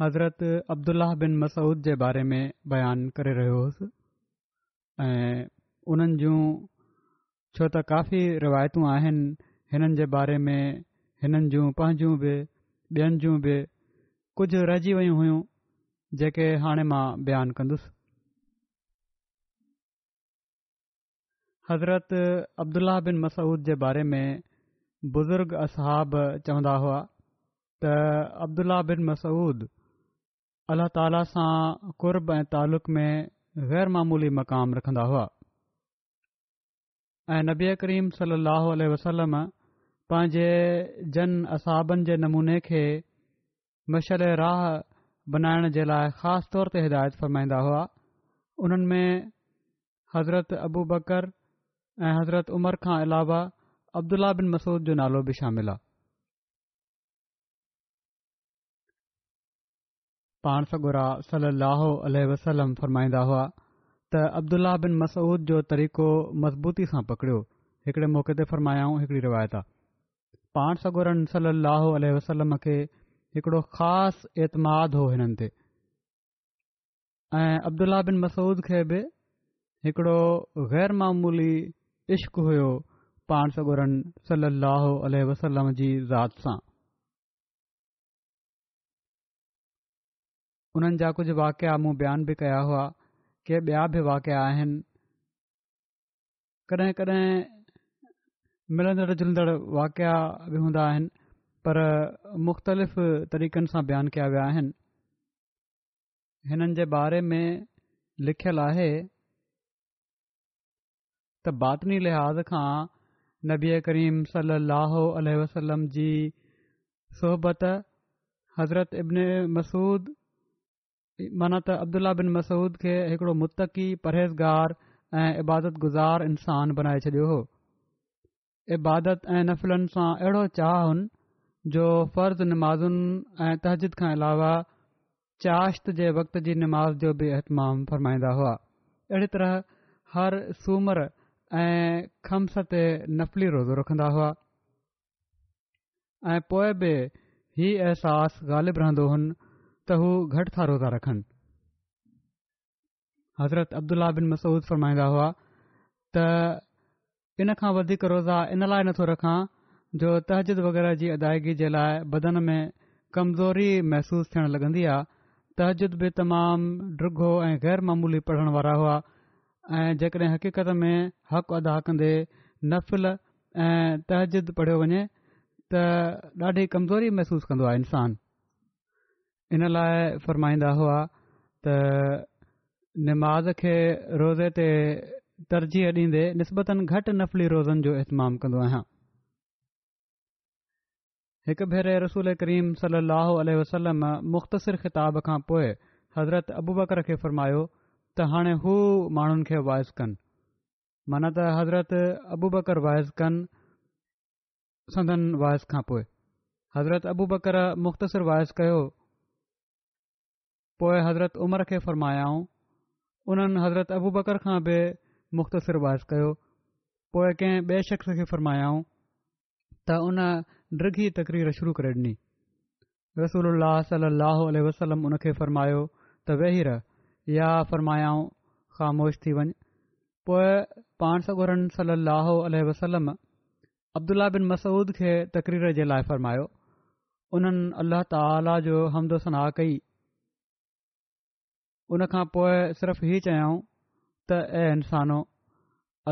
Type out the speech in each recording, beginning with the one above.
हज़रत अब्दुला बिन मसिनि जूं छो त काफ़ी रिवायतूं आहिनि हिननि जे बारे में हिननि जूं पंहिंजूं बि ॿियनि जूं बि कुझु रहिजी वियूं हुयूं जेके हाणे मां बयानु कंदुसि हज़रत अब्दुलाह बिन मसूद जे बारे में बुज़ुर्ग असां चवंदा हुआ त بن बिन मसूद अलाह ताला सां कुर्ब ऐं तालुक़ में مقام मक़ाम रखंदा हुआ ऐं नबी करीम सली अलसलम पंहिंजे जन असाबनि जे नमूने खे मशर राह बनाइण जे लाइ ख़ासि तौर ते हिदायत फरमाईंदा हुआ उन्हनि में हज़रत अबू बकर ऐं हज़रत उमर खां अलावा अब्दुल्ला बिन मसूद जो नालो बि शामिल आहे पाण सोॻोरा सल अलो अल वसलम फ़रमाईंदा हुआ त अब्दुलाह बिन मसूद जो तरीक़ो मज़बूती सां पकड़ियो हिकिड़े मौक़े ते फ़रमायाऊं हिकड़ी रिवायत आहे पाण सन सलाह अलह वसलम खे हिकिड़ो ख़ासि एतमादु हो हिननि ते ऐं अब्दुलाह बिन मसूद खे बि हिकिड़ो गैरमूली इश्क़ हुयो पाण सन साहो वसलम जी ज़ात सां उन्हनि जा कुझु वाक़िया मूं बयान बि कया हुआ के ॿिया बि वाकिया आहिनि कॾहिं कॾहिं मिलंदड़ जुलंदड़ वाक़िया बि हूंदा आहिनि पर मुख़्तलिफ़ तरीक़नि सां बयानु कया विया आहिनि हिननि जे बारे में लिखियलु आहे त बातमी लिहाज़ खां नबीए करीम सलाह वसलम जी सोहबत हज़रत इब्न मसूद माना त अब्दुला बिन मसूद खे हिकड़ो मुतक़ी परहेज़गार ऐं इबादत गुज़ार इंसान बनाए छॾियो हो इबादत ऐं नफ़िलनि सां अहिड़ो चाह हुन जो फ़र्ज़ नमाज़ुनि ऐं तहज़िद खां अलावा चाश्त जे वक़्त जी नमाज़ जो बि अहतमाम फरमाईंदा हुआ अहिड़ी तरह हर सूमर ऐं खम्स ते नफ़ली रोज़ो रखंदा हुआ ऐं पोइ बि ई अहसासु ग़ालिबु रहंदो हुन त हू घटि था रोज़ा रखनि हज़रत अब्दुला बिन मसूद फरमाईंदा हुआ त इन खां वधीक रोज़ा इन लाइ नथो रखां जो तहजद वग़ैरह जी अदायगी जे लाइ बदन में कमज़ोरी महसूस थियण लॻंदी आहे तहज़िदु तमामु डुघो ऐं गै़रमूली पढ़ण वारा हुआ ऐं जेकॾहिं हक़ीक़त में हक़ अदा कंदे नफ़िल ऐं तहजीदु पढ़ियो वञे त ॾाढी कमज़ोरी महसूस कंदो आहे इंसानु इन लाइ फ़रमाईंदा हुआ त निमाज़ खे रोज़े ते तरजीह ॾींदे निस्बतनि घटि नफ़ली रोज़नि जो इहतमामु कंदो आहियां हिकु भेरे रसूल करीम सलाहु वसलम मुख़्तसिर ख़िताब खां पोइ हज़रत अबू बकर खे फ़रमायो त हाणे हू माण्हुनि खे वाइज़ु कनि माना त हज़रत अबू बकर वाइज़ु कनि संदन वाइस खां पोइ हज़रत अबू बकर मुख़्तसिर वाइसु कयो पोइ हज़रत उमर खे फ़र्मायाऊं उन्हनि हज़रत अबूबकर खां बि मुख़्तसिरब कयो पोइ कंहिं ॿिए शख़्स खे फ़र्मायाऊं त उन ड्रगी तकरीर शुरू करे ॾिनी रसूल अलाहो अल वसलम उन खे फ़र्मायो त वही रह या फ़र्मायाऊं ख़ामोश थी वञु पोइ पाण सगोरन सलाह अल वसलम अब्दुला बिन मसूद खे तक़रीर जे लाइ फ़र्मायो उन्हनि अल्लाह ताला जो हमदो सना कई उन खां पोइ सिर्फ़ु हीउ चयाऊं त ऐ इन्सानो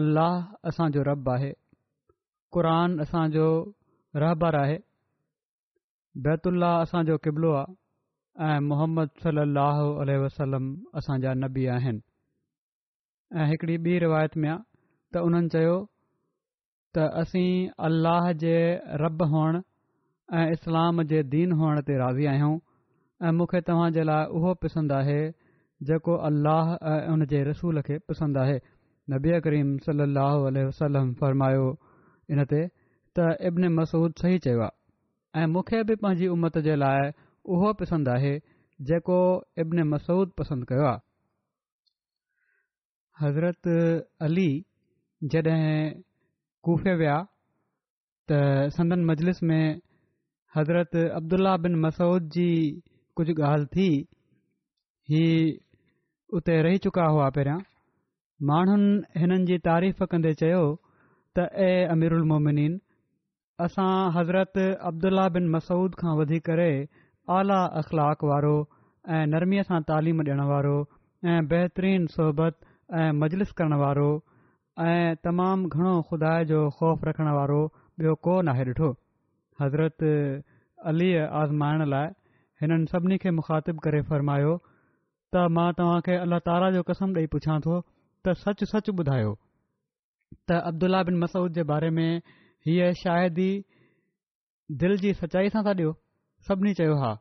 अलाह असांजो रॿ आहे क़ुर असांजो रहबरु आहे बैतुल्ला असांजो क़िबिलो आहे ऐं मुहम्मद सलाहु वसलम असांजा नबी आहिनि ऐं हिकिड़ी ॿी रिवायत में आहे त उन्हनि चयो त असीं अलाह जे रॿ हुअण ऐं इस्लाम जे दीन हुअण ते राज़ी आहियूं ऐं मूंखे तव्हां जे लाइ उहो पसंदि आहे जेको अल्लाह ऐं उन जे रसूल खे पसंदि आहे नबी करीम सली अलसलम फ़र्मायो इन ते त इब्न मसूद सही चयो आहे ऐं मूंखे बि पंहिंजी उमत जे लाइ उहो पसंदि आहे जेको इबिन मसूद पसंदि कयो आहे हज़रत अली जॾहिं कुफे विया त संदन मजलिस में हज़रत अब्दुल्ला बिन मसूद जी कुझु ॻाल्हि थी ही उते रही चुका हुआ पहिरियां माण्हुनि हिननि जी तारीफ़ कंदे चयो त ऐ अमीरुलमोमिन असां हज़रत अब्दुल्ला बिन मसूद खां वधी करे आला अख़लाक़ वारो ऐं नरमीअ सां तालीम ॾियणु वारो ऐं बहतरीन सोहबत ऐं मजलिस करणु वारो ऐं तमामु घणो खुदा जो ख़ौफ़ रखणु वारो ॿियो को आहे ॾिठो हज़रत अलीअ आज़माइण लाइ हिननि सभिनी खे मुखातिबु करे फ़र्मायो त मां तव्हां खे अलाह ताला जो कसम ॾेई पुछा थो त सच सच ॿुधायो त अब्दुल्ल्लाह बिन मसूद जे बारे में हीअ शायदि दिलि जी सचाई सां त ॾियो सभिनी चयो हा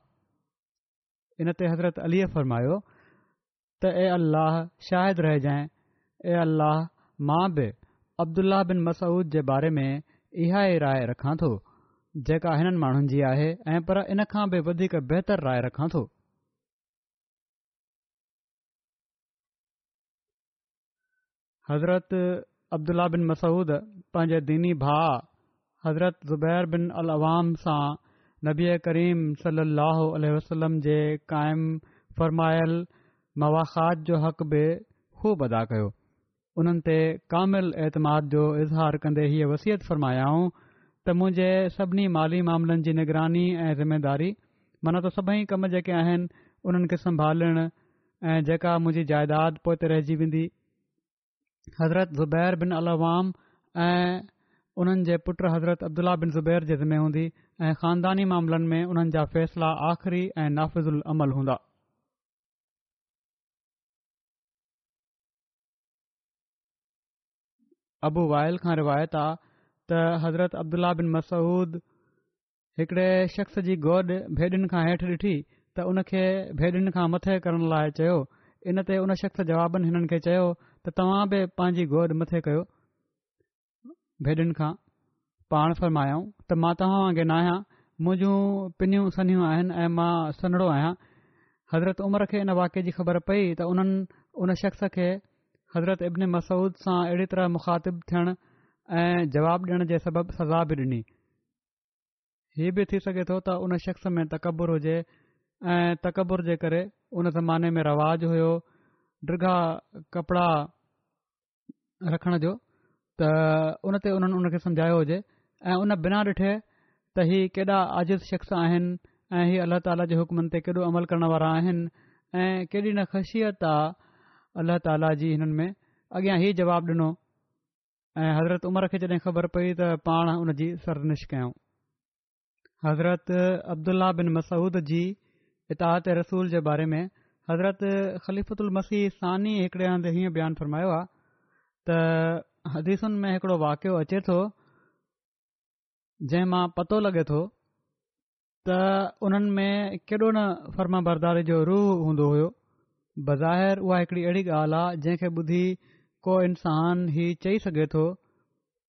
इन ते हज़रत अलीअ फरमायो त ए अल्लाह शायदि रहजाए अल्लाह मां बि अब्दुलाह बिन मसूद जे बारे में इहा ई राय रखां थो जेका हिननि माण्हुनि जी आहे ऐ पर इन खां बि वधीक बहितर राय रखां थो हज़रत अब्दुल्ला बिन मसूद पंहिंजे दीनी भाउ हज़रत ज़ुबैर बिन अल आवाम सां नबीआ करीम सली वसलम जे क़ाइमु फ़रमायल मवाख़ात जो हक़ बि ख़ूब अदा कयो उन्हनि ते एतमाद जो इज़हार कंदे हीअ वसियत फ़र्मायाऊं त मुंहिंजे सभिनी माली मामलनि जी निगरानी ऐं ज़िमेदारी माना त सभई कम जेके आहिनि उन्हनि खे संभालणु ऐं जेका मुंहिंजी जाइदाद पोइ ते रहिजी वेंदी हज़रत ज़ुबैर बिन अलवाम ऐं उन्हनि जे पुटु हज़रत अब्दुला बिन ज़ुबैर जे ज़िमे हूंदी ऐं ख़ानदानी मामलनि में उन्हनि जा फ़ैसिला आख़िरी ऐं नाफ़िज़ल अमल हूंदा अबू वायल खां रिवायत आहे त हज़रत अब्दुल्ला बिन मसूद हिकड़े शख़्स जी गोॾ भेॾिन खां हेठि ॾिठी त उनखे भेॾिन खां मथे करण लाइ चयो इन ते उन शख़्स जवाबनि हिननि खे चयो त तव्हां बि पंहिंजी गोद मथे कयो भेॾियुनि खां पाण फर्मायाऊं त मां तव्हां वांगुरु न आहियां मुंहिंजियूं पिनूं सनियूं आहिनि ऐं मां सनड़ो आहियां हज़रत उमिरि खे इन वाक्य जी ख़बर पई त उन्हनि उन शख़्स खे हज़रत इब्न मसूद सां अहिड़ी तरह मुखातिब थियण ऐं जवाब ॾियण जे सबबि सज़ा बि ॾिनी हीअ बि थी सघे थो त उन शख़्स में तकबुर हुजे ऐं तक़बुर जे करे उन ज़माने में रवाज हुयो डिघा کپڑا रखण जो त उन ते उन्हनि उन खे समुझायो हुजे ऐं उन बिना ॾिठे त हीउ केॾा आजिज़ शख़्स आहिनि ऐं हीउ अलाह ताला जे हुकमनि ते केॾो अमल करण वारा आहिनि ऐं केॾी नख़शियत आहे अल्लाह ताला जी हिननि में अॻियां हीउ जवाबु ॾिनो ऐं हज़रत उमर खे जॾहिं ख़बर पई त पाण हुन जी सर्निश कयूं हज़रत अब्दुल्ला बिन मसूद जी इताह रसूल जे बारे में हज़रत ख़लीफ़ल मसीह सानी हिकड़े हंधि हीअं बयानु फ़रमायो आहे त हदीसुनि में हिकड़ो वाक़ियो अचे थो जंहिं मां पतो लॻे थो त उन्हनि में केॾो न फर्म बरदारी जो रूह हूंदो हुयो बज़ाहिर उहा हिकड़ी अहिड़ी ॻाल्हि आहे जंहिंखे ॿुधी को इंसानु हीउ चई सघे थो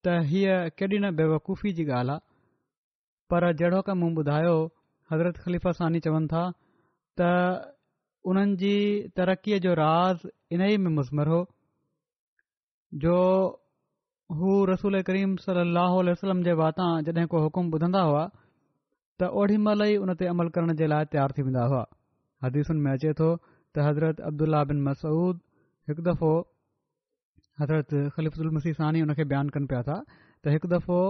त हीअ केॾी न बेवकूफ़ी जी ॻाल्हि आहे पर जहिड़ो क ॿुधायो हज़रत सानी चवनि था त उन्हनि जी तरक़ीअ जो राज़ इन ई में मुज़मर हो जो हू रसूल करीम सलाहु वसलम वे वाता जॾहिं को हुकुम ॿुधंदा हुआ त ओॾी महिल ई उन ते अमल करण जे लाइ तयार थी वेंदा हुआ हदीसुनि में अचे थो त हज़रत अब्दुल्ला बिन मसूद हिकु दफ़ो हज़रत ख़लिफुल मसीह सानी उन खे बयानु कनि पिया था त हिकु दफ़ो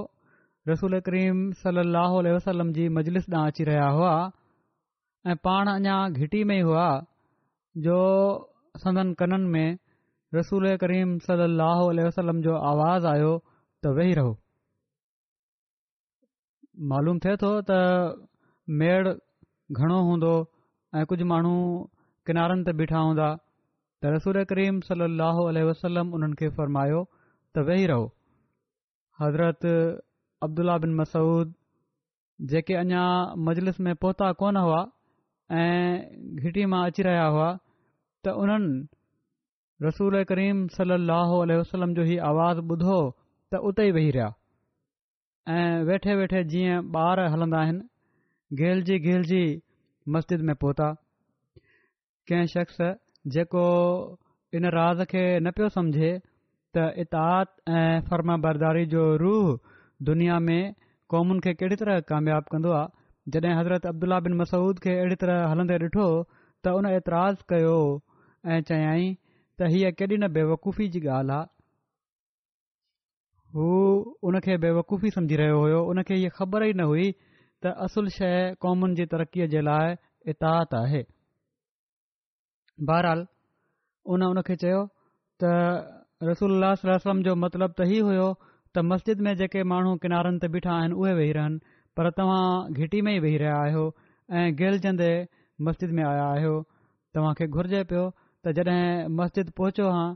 रसूल करीम सलाहु आलह वसलम जी मजलिस ॾांहुं अची रहिया हुआ ऐं पाण अञा घिटी में ई हुआ जो सननि कननि में रसूल करीम सल अल वसलम जो आवाज़ आयो त वेही रहो मालूम थे थो त मेड़ घणो हूंदो ऐं कुझु माण्हू किनारनि ते बीठा हूंदा त रसूल करीम सल अहो वसलम उन्हनि खे फरमायो त वेही रहो हज़रत अब्दुला बिन मसूद जेके अञा मजलिस में पहुता कोन हुआ ऐं घिटी मां अची रहिया हुआ त उन्हनि रसूल करीम सली अलसलम जो हीउ आवाज़ु ॿुधो त उते ई वेही रहिया ऐं वेठे वेठे जीअं ॿार हलंदा आहिनि गेलिजी गेलजी मस्जिद में पहुता कंहिं शख़्स जेको इन राज़ खे न पियो सम्झे त इताद ऐं फर्म बरदारी जो रूह दुनिया में क़ौमुनि खे कहिड़ी तरह कामियाबु कंदो आहे जॾहिं हज़रत अब्दुला बिन मसूद खे अहिड़ी तरह हलंदे ॾिठो त हुन एतिराज़ कयो ऐं चयाईं त हीअ केॾी न बेवूफ़ी जी ॻाल्हि आहे हू हुन खे बेवूफ़ी सम्झी रहियो हो उनखे इहे ख़बर ई न हुई त असुल शइ क़ौमुनि जी तरक़ीअ जे लाइ इतात आहे बहरहाल उन उनखे चयो त रसूल जो मतिलबु त हीउ हुयो त मस्जिद में जेके माण्हू किनारनि ते बीठा आहिनि उहे वेही रहनि पर तव्हां घिटी में ई वेही रहिया आहियो ऐं गिलजंदे मस्जिद में आया आहियो तव्हांखे घुर्जे पियो त जॾहिं मस्जिद पहुचो हां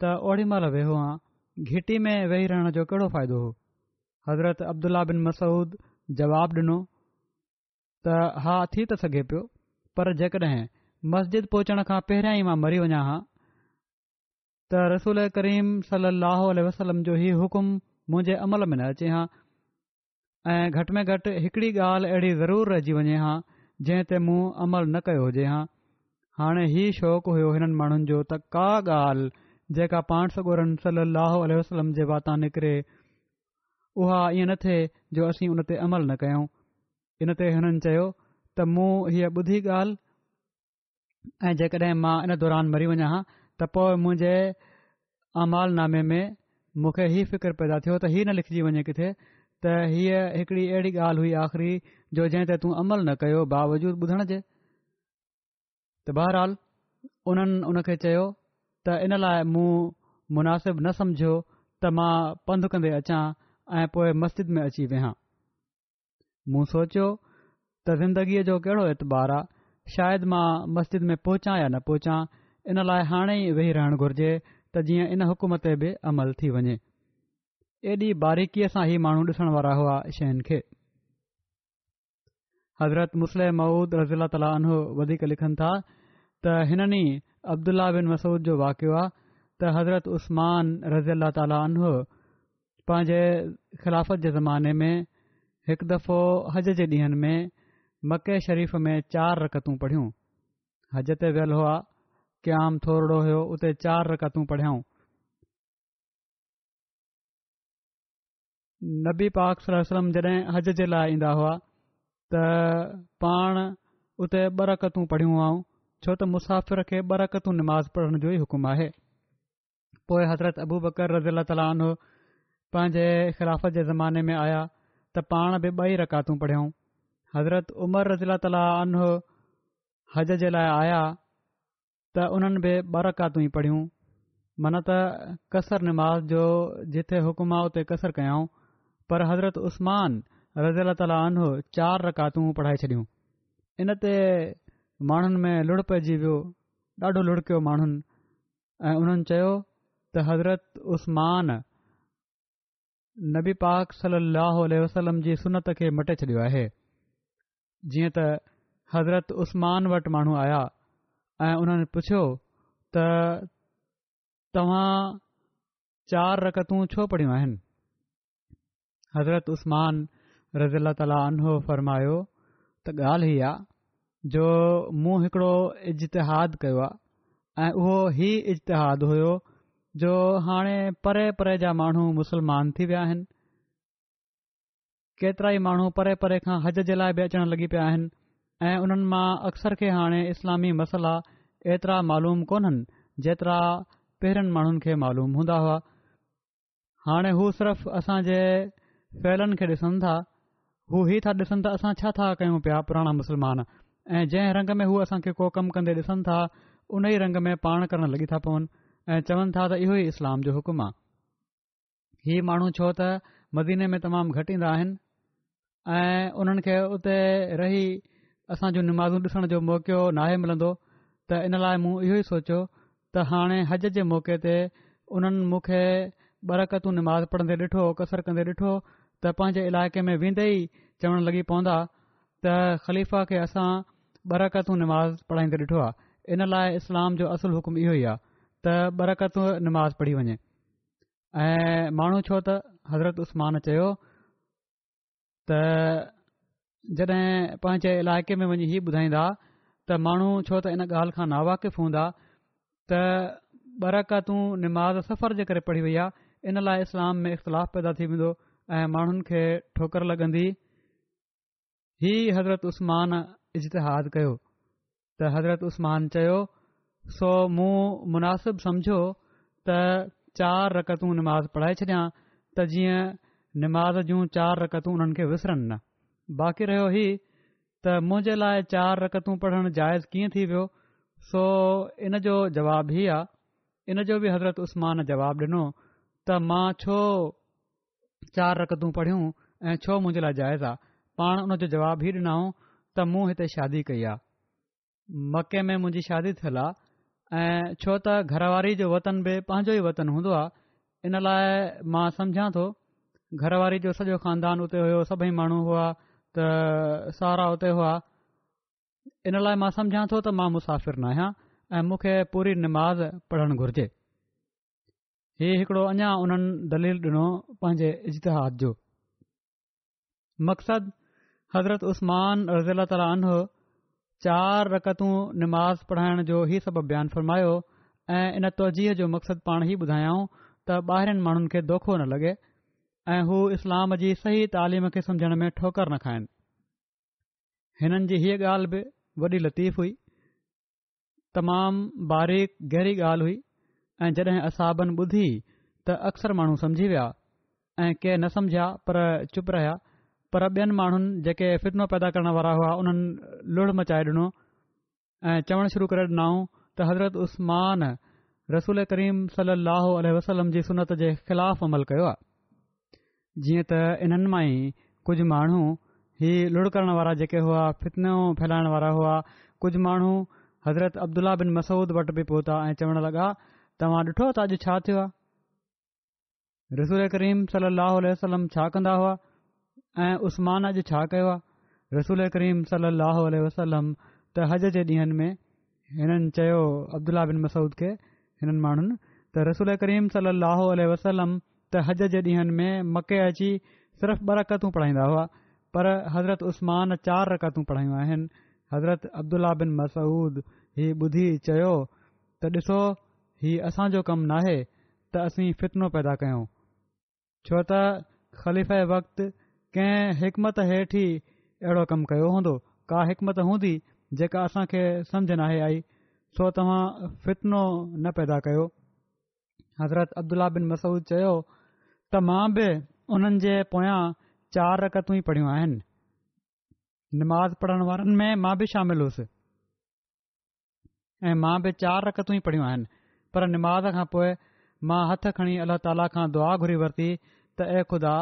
त ओॾी महिल वेहो हां घिटी में वेही रहण जो कहिड़ो फ़ाइदो हो हज़रत अब्दुल्ला बिन मसूद जवाब ॾिनो त हा थी त सघे पियो पर जेकॾहिं मस्जिद पहुचण खां पहिरियां ई मां मरी वञा हां त रसूल करीम सलाहु वसलम जो हीउ हुकुम मुंहिंजे अमल में न अचे हा ऐं घटि में घटि हिकिड़ी ॻाल्हि अहिड़ी ज़रूर रहिजी वञे हां जंहिं ते मूं अमल न कयो हुजे हां हाणे हीउ शौक़ु हुयो हिननि माण्हुनि जो त का ॻाल्हि जेका पाण सगोरनि सली अलसलम जे वाता निकिरे उहा ईअं न थिए जो असीं उन ते अमल न कयूं इन ते हुननि चयो त मूं हीअ ॿुधी ॻाल्हि ऐं जेकॾहिं मां इन दौरान मरी वञा हा त पोइ मुंहिंजे अमालनामे में मूंखे ई फ़िकर पैदा थियो त हीअ न लिखजी वञे किथे त हीअ हिकड़ी अहिड़ी ॻाल्हि हुई आख़िरी जो जंहिं ते तूं अमल न कयो बावजूद ॿुधण जे त बहरहाल उन्हनि उन खे चयो त इन लाइ मूं मुनासिब न समझो त मां पंधु कंदे अचां ऐं पोए मस्जिद में अची वेहा मूं सोचियो त ज़िंदगीअ जो कहिड़ो एतबार आहे शायदि मां मस्जिद में पहुचां या न पहुचां इन लाइ हाणे ई वेही रहणु घुर्जे त जीअं इन हुकुम ते बि अमल थी वञे एॾी बारीकीअ सां ई माण्हू ॾिसण वारा हुआ शयुनि खे हज़रत मुस्लिम मऊद रज़ीला ताला अनह वधीक लिखनि था त हिननि अब्दुल्ला बिन मसूद जो वाक़ियो आहे त हज़रत उस्मान रज़ी अला ताला अनह पंहिंजे ख़िलाफ़त जे ज़माने में हिकु दफ़ो हज जे ॾींहनि में मके शरीफ़ में चार रकतू पढ़ियूं हज ते वियल हुआ क़्याम थोरो हुयो उते चार रकतूं पढ़ियऊं नबी पाक सलम जॾहिं हज जे लाइ ईंदा हुआ त पाण उते ॿ रकतूं पढ़ियूं हुआ छो त मुसाफ़िर खे ॿ रकतूं नमाज़ पढ़ण जो ई हुकुमु आहे पोइ हज़रत अबू बकर रज़ीला ताली आन पंहिंजे ख़िलाफ़त जे ज़माने में आया त पाण बि ॿई रकातूं पढ़ियूं हज़रत उमर रज़ीला ताला आन हज जे लाइ आया त उन्हनि बि ॿ रकातूं ई पढ़ियूं मन त क़सर नुमाज़ जो जिथे हुकुम आहे उते कसर कयाऊं पर हज़रत उस्मान रज़ा ताला अनो चार रकातूं पढ़ाए छॾियूं ते माण्हुनि में लुढ़पजी वियो ॾाढो लुढ़कियो माण्हुनि ऐं उन्हनि चयो त हज़रत उस्मान नबी पाक सलाहु वसलम जी सनत खे मटे छॾियो आहे जीअं त हज़रत उस्मान वटि माण्हू आया ऐं उन्हनि पुछियो त तव्हां चारि रकतूं छो पढ़ियूं आहिनि हज़रत उस्मान रज़ी अला ताली अनो फरमायो त ॻाल्हि ई आहे जो मूं हिकिड़ो इजतिहादु कयो आहे ऐं उहो ई इजिहादु हुओ जो हाणे परे परे जा माण्हू मुस्लमान थी विया आहिनि केतिरा ई माण्हू परे परे खां हज जे लाइ बि अचण लॻी पिया आहिनि ऐं उन्हनि मां अक्सर खे हाणे इस्लामी मसइला एतिरा मालूम कोन्हनि जेतिरा पहिरनि माण्हुनि खे मालूम हूंदा हुआ हाणे हू फैलनि खे ॾिसनि था हू ई था ॾिसनि त असां छा था कयूं पिया पुराणा मुस्लमान ऐं जंहिं रंग में हू असांखे को कमु कंदे ॾिसनि था उन ई रंग में पाण करणु लॻी था पवनि ऐं चवनि था त इहो ई इस्लाम जो हुकुम आहे ही माण्हू छो त मदीने में तमामु घटि ईंदा आहिनि ऐं उन्हनि खे उते रही असां जूं नमाज़ू ॾिसण जो मौको नाहे मिलंदो त इन लाइ मूं इहो ई सोचियो त हाणे हज जे मौके ते उन्हनि मूंखे बरकतूं निमाज़ पढ़ंदे ॾिठो कसरु कंदे ॾिठो त पंहिंजे इलाइक़े में वेंदे ई चवण लॻी पवंदा त ख़लीफ़ा खे असां बरकतू नमाज़ पढ़ाईंदे ॾिठो आहे इन लाइ इस्लाम जो असुलु हुकुम इहो ई आहे त बरकतू नमाज़ पढ़ी वञे ऐं माण्हू छो त हज़रत उस्मान चयो त जॾहिं पंहिंजे इलाइक़े में वञी ई ॿुधाईंदा त माण्हू छो त इन ॻाल्हि खां नावाकिफ़ु हूंदा त बरकतू नमाज़ सफ़र जे करे पढ़ी वई आहे इन लाइ इस्लाम में इख़्तिलाफ़ु पैदा थी वेंदो ऐं माण्हुनि खे ठोकरु लॻंदी ही उस्मान इज़तिहादु कयो त हज़रत उस्मान चयो सो मूं मुनासिबु सम्झो त चारि रकतूं निमाज़ पढ़ाए छॾिया त जीअं निमाज़ जूं चार रतूं उन्हनि खे विसरनि न बाक़ी रहियो ही त मुंहिंजे लाइ चार रकतूं पढ़णु जाइज़ कीअं थी वियो सो इन जो जवाब ई आहे इन जो बि हज़रत उसमान जवाबु ॾिनो त मां छो चार रकतूं पढ़ियूं ऐं छो मुंहिंजे लाइ जाइज़ आहे पाण उन जो जवाब ई ॾिनऊं त मूं हिते शादी कई आहे मके में मुंहिंजी शादी थियल आहे ऐं छो त घरवारी जो वतन बि पंहिंजो ई वतन हूंदो आहे इन लाइ मां सम्झा थो घरवारी जो सॼो खानदान उते हुयो सभई माण्हू हुआ त सहरा उते हुआ इन लाइ मां सम्झा थो त मां मुसाफ़िर न आहियां ऐं मूंखे पूरी निमाज़ पढ़णु घुर्जे ही हिकड़ो अञा उन्हनि दलील ॾिनो पंहिंजे इजतिहाद जो मक़सदु हज़रत उस्मानज़ीला ताला अनो चार रकतू निमाज़ पढ़ाइण जो ई सभु बयानु फ़र्मायो ऐं इन तवजीह जो मक़सदु पाण ई ॿुधायाऊं त ॿाहिरनि माण्हुनि खे दोखो न लॻे ऐं हू इस्लाम जी सही तइलीम खे समुझण में ठोकरु न खाइनि हिननि जी हीअ ॻाल्हि बि वॾी लतीफ़ हुई तमामु बारीक़ गहरी ॻाल्हि हुई ऐं जॾहिं असाबन ॿुधी त अक्सर माण्हू सम्झी विया ऐं के न समझिया पर चुप रहिया पर ॿियनि माण्हुनि जेके फितिनो पैदा करण वारा हुआ उन्हनि लुड मचाए ॾिनो ऐं चवणु शुरु करे ॾिनऊं त हज़रत उस्मान रसूल करीम सली अलसलम जी सनत जे ख़िलाफ़ अमल कयो आहे जीअं त इन्हनि मां ई कुझु माण्हू ही लुण करण वारा जेके हुआ फितिनो फैलाइण वारा हुआ कुझु माण्हू हज़रत अब्दुल्ला बिन मसूद वटि बि पहुता ऐं चवण लॻा तव्हां ॾिठो त अॼु छा थियो आहे रसूल करीम सलाहु उल वसलम छा कंदा हुआ ऐं उस्मान अॼु छा कयो आहे रसूल करीम सल अल वसलम त हज जे ॾींहनि में हिननि चयो अब्दुला बिन मसूद खे हिननि माण्हुनि त रसूल करीम सल अल वसलम त हज जे ॾींहंनि में मके अची सिर्फ़ु ॿ रकतूं पढ़ाईंदा हुआ पर हज़रत उस्मान चार रकतूं पढ़ायूं आहिनि हज़रत अब्दुला बिन मसूद हीअ ॿुधी चयो त ॾिसो हीउ असांजो कमु नाहे त असीं फितिनो पैदा कयूं छो त ख़लीफ़ वक़्तु कंहिं हिकमत हेठि ई अहिड़ो कमु कयो हूंदो का हिकमत हूंदी जेका असांखे समुझ नाहे आई सो तव्हां फितनो न पैदा कयो हज़रत अब्दुला बिन मसूद चयो त मां बि उन्हनि जे पोयां चारि रकतूं ई पढ़ियूं आहिनि नमाज़ पढ़ण वारनि में मां बि शामिल हुयुसि ऐं मां बि चारि रक़तूं ई पढ़ियूं आहिनि पर निमाज़ खां पोइ मां हथु खणी अलाह ताला खां दुआ घुरी वरिती त ए खुदा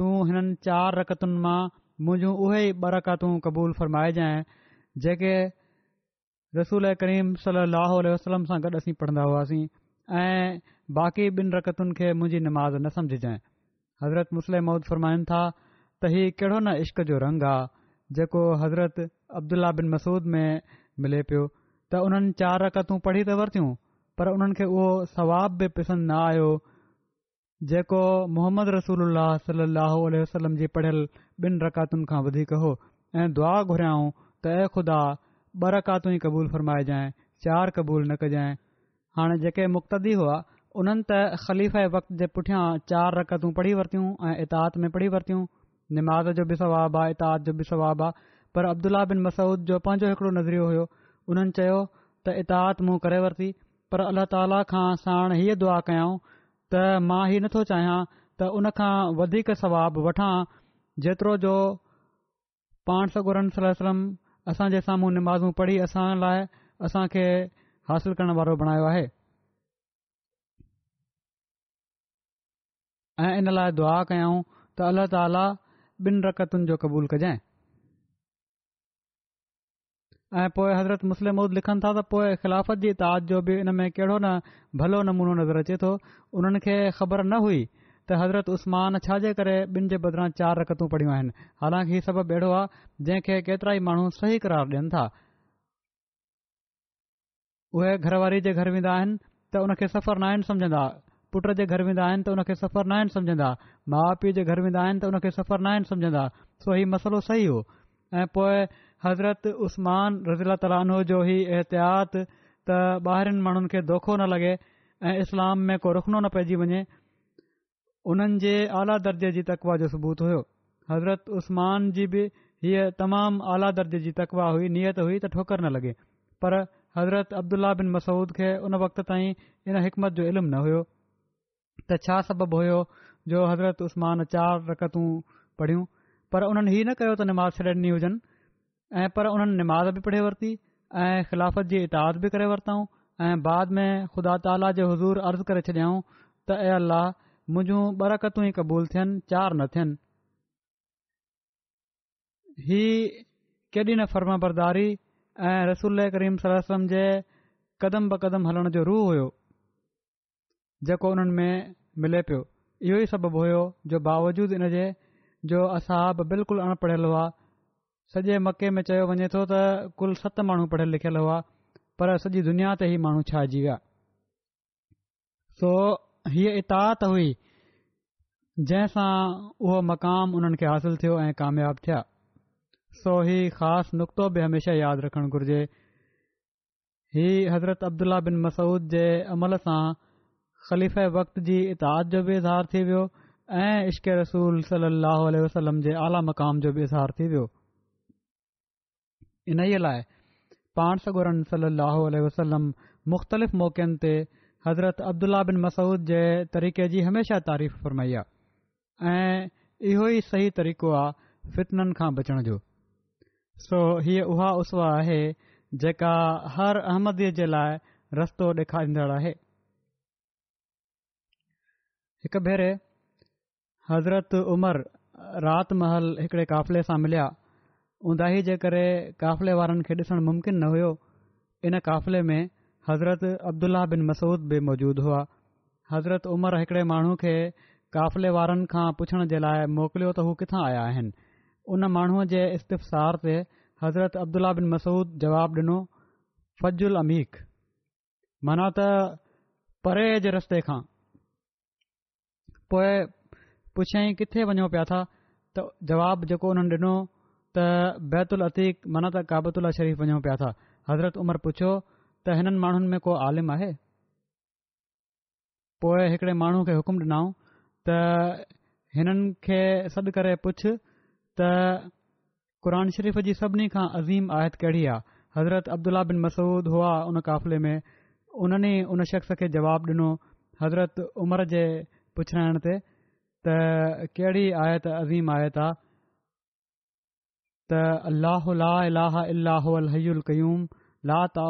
तूं हिननि चारि रकतुनि मां मुंहिंजूं उहे ई ॿ रकतूं क़बूल फरमाइजांइ जेके रसूल करीम सलाहु वसलम सां गॾु असीं पढ़ंदा हुआसीं ऐं बाक़ी ॿिनि रकतुनि खे मुंहिंजी निमाज़ न समझजांइ हज़रत मुस्लिम मौद फरमाइनि था त हीउ कहिड़ो न इश्क जो रंगु आहे जेको हज़रत अब्दुला बिन मसूद में मिले पियो त उन्हनि चारि रकतूं पढ़ी त वरितियूं पर उन्हनि खे उहो सवाब बि पसंदि न आयो जेको मुहम्मद रसूल सलाहु वसलम जी पढ़ियल ॿिनि रकातुनि खां वधीक हो ऐं दुआ घुरायाऊं त ऐं ख़ुदा ॿ रकातू ई क़बूल फ़रमाएजांइ चार क़बूल न कजांइ हाणे जेके मुख़्तदी हुआ उन्हनि त ख़लीफ़ वक़्त जे पुठियां चारि रकततूं पढ़ी वरितियूं ऐं एताहत में पढ़ी वरितियूं निमाज़ जो बि सवाबु आहे एतात जो बि सवाब आहे पर अब्दुला बिन मसूद जो पंहिंजो हिकड़ो नज़रियो हुयो उन्हनि चयो त एताहात मूं करे वरिती पर अलाह ताला खां साण हीअ दुआ कयाऊं त मां हीउ नथो चाहियां त उन खां वधीक सवाबु वठां जेतिरो जो पाण सगुरम असांजे साम्हूं निमाज़ूं पढ़ी असां लाइ असांखे हासिल करण वारो बणायो आहे ऐं इन लाइ दुआ कयऊं त अल्ल्ह ताला ॿिनि रकतुनि जो क़बूल कजांइ ऐं पोइ हज़रत मुस्लिम लिखनि था त पोए ख़िलाफ़त जी ताद जो बि इन में कहिड़ो न भलो नमूनो नज़र अचे थो उन्हनि खे ख़बर न हुई त हज़रत उस्मान छाजे करे ॿिनि जे बदिरां चार रकतू पढ़ियूं आहिनि हालांकि हीउ सबब अहिड़ो आहे जंहिंखे केतिरा ई माण्हू सही करार ॾियनि था उहे घरवारी जे घर वेंदा आहिनि त उनखे सफ़र न आहिनि समुझंदा पुट जे घर वेंदा आहिनि त उनखे सफ़र न आहिनि समुझंदा माउ पीउ जे घर वेंदा आहिनि त उनखे सफ़र न आहिनि समुझंदा सो हीउ मसलो सही हो ऐं पोए हज़रत उसमान रज़ीला तालो जो ई एहतियात त ॿाहिरिनि माण्हुनि खे दोखो न लॻे ऐं इस्लाम में को रुखिनो न पइजी वञे उन्हनि जे आला दर्जे जी तकवा जो सबूत हुयो हज़रत उसमान जी बि हीअ तमामु आला दर्जे जी तकवा हुई नियत हुई त ठोकरु न लॻे पर हज़रत अब्दुल्ला बिन मसूद खे उन वक़्त ताईं इन हिकमत जो इल्मु न हुयो त छा सबबु हुयो जो हज़रत उस्तमान चारि रकतू पढ़ियूं पर उन्हनि हीउ न कयो त निमा छॾे ॾिनी हुजनि ऐं पर उन्हनि निमाज़ बि पढ़ी वरिती ऐं ख़िलाफ़त जी इताद बि करे वरितऊं ऐं बाद में ख़ुदा ताला जे हज़ूर अर्ज़ु करे छॾियऊं त ऐं अलाह मुंहिंजूं बरकतूं ई क़बूल थियनि चारि न थियनि ही केॾी न फर्म बरदारी ऐं रसुल करीम सलाह जे क़दम ब क़दम हलण जो रूह हुओ जेको उन्हनि में मिले पियो इहो ई सबबु हुयो जे बावजूद इनजे जो असां बिल्कुलु अनपढ़ियल हुआ सॼे मके में चयो वञे थो त कुलु सत माण्हू पढ़ियल लिखियल हुआ पर सॼी दुनिया ते ई माण्हू छाजी विया सो हीअ इताद हुई जंहिंसां उहो मक़ाम उन्हनि खे हासिलु थियो ऐं कामियाब थिया सो हीउ ख़ासि नुक़्तो बि हमेशह यादि रखणु घुर्जे ही हज़रत अब्दुल्ला बिन मसूद जे अमल सां ख़लीफ़ वक़्त जी इताद जो बि इज़हार थी वियो ऐं इश्क रसूल सली वसलम जे आला मक़ाम जो बि इज़ार थी वियो इन ई लाइ पाण सगुरन सली वसलम मुख़्तलिफ़ मौक़नि ते हज़रत अब्दुला बिन मसूद जे तरीक़े जी हमेशह तारीफ़ फरमाई आहे ऐं इहो ई सही तरीक़ो आहे फितननि खां बचण जो सो हीअ उहा उसवा आहे जेका हर अहमदीअ जे लाइ रस्तो ॾेखारींदड़ आहे हिकु भेरे हज़रत उमर उमरि महल हिकिड़े काफ़िले सां मिलिया उंदाही जे करे क़ाफ़िले वारनि खे ॾिसणु मुमकिन न हुयो इन क़ाफ़िले में हज़रत अब्दुल्ला बिन मसूद बि मौजूद हुआ हज़रत उमर हिकिड़े माण्हू खे क़ाफ़िले वारनि खां पुछण जे लाइ मोकिलियो त हू किथां आया आहिनि उन माण्हूअ जे इस्तफ़सार ते हज़रत अब्दुल्ला बिन मसूद जवाबु ॾिनो फजुल अमीक़ माना त परे जे रस्ते खां पोइ पुछियईं किथे वञो पिया था त जवाबु जेको उन्हनि ॾिनो त बैत अलतीकतु काबतुला शरीफ़ वञूं पिया था हज़रत उमर पुछो त हिननि माण्हुनि में को आलिम आहे पोइ हिकड़े माण्हू खे हुकुम ॾिनऊं त हिननि खे सॾु करे पुछ त क़रान शरीफ़ जी सभिनी खां अज़ीम आयत कहिड़ी आहे हज़रत अब्दुल्ला बिन मसूद हुआ उन काफ़िले में उन्हनि उन शख़्स खे जवाबु ॾिनो हज़रत उमिरि जे पुछाइण ते त कहिड़ी आयत अज़ीम आयति आहे त अलाहोला अलाह अलुछ त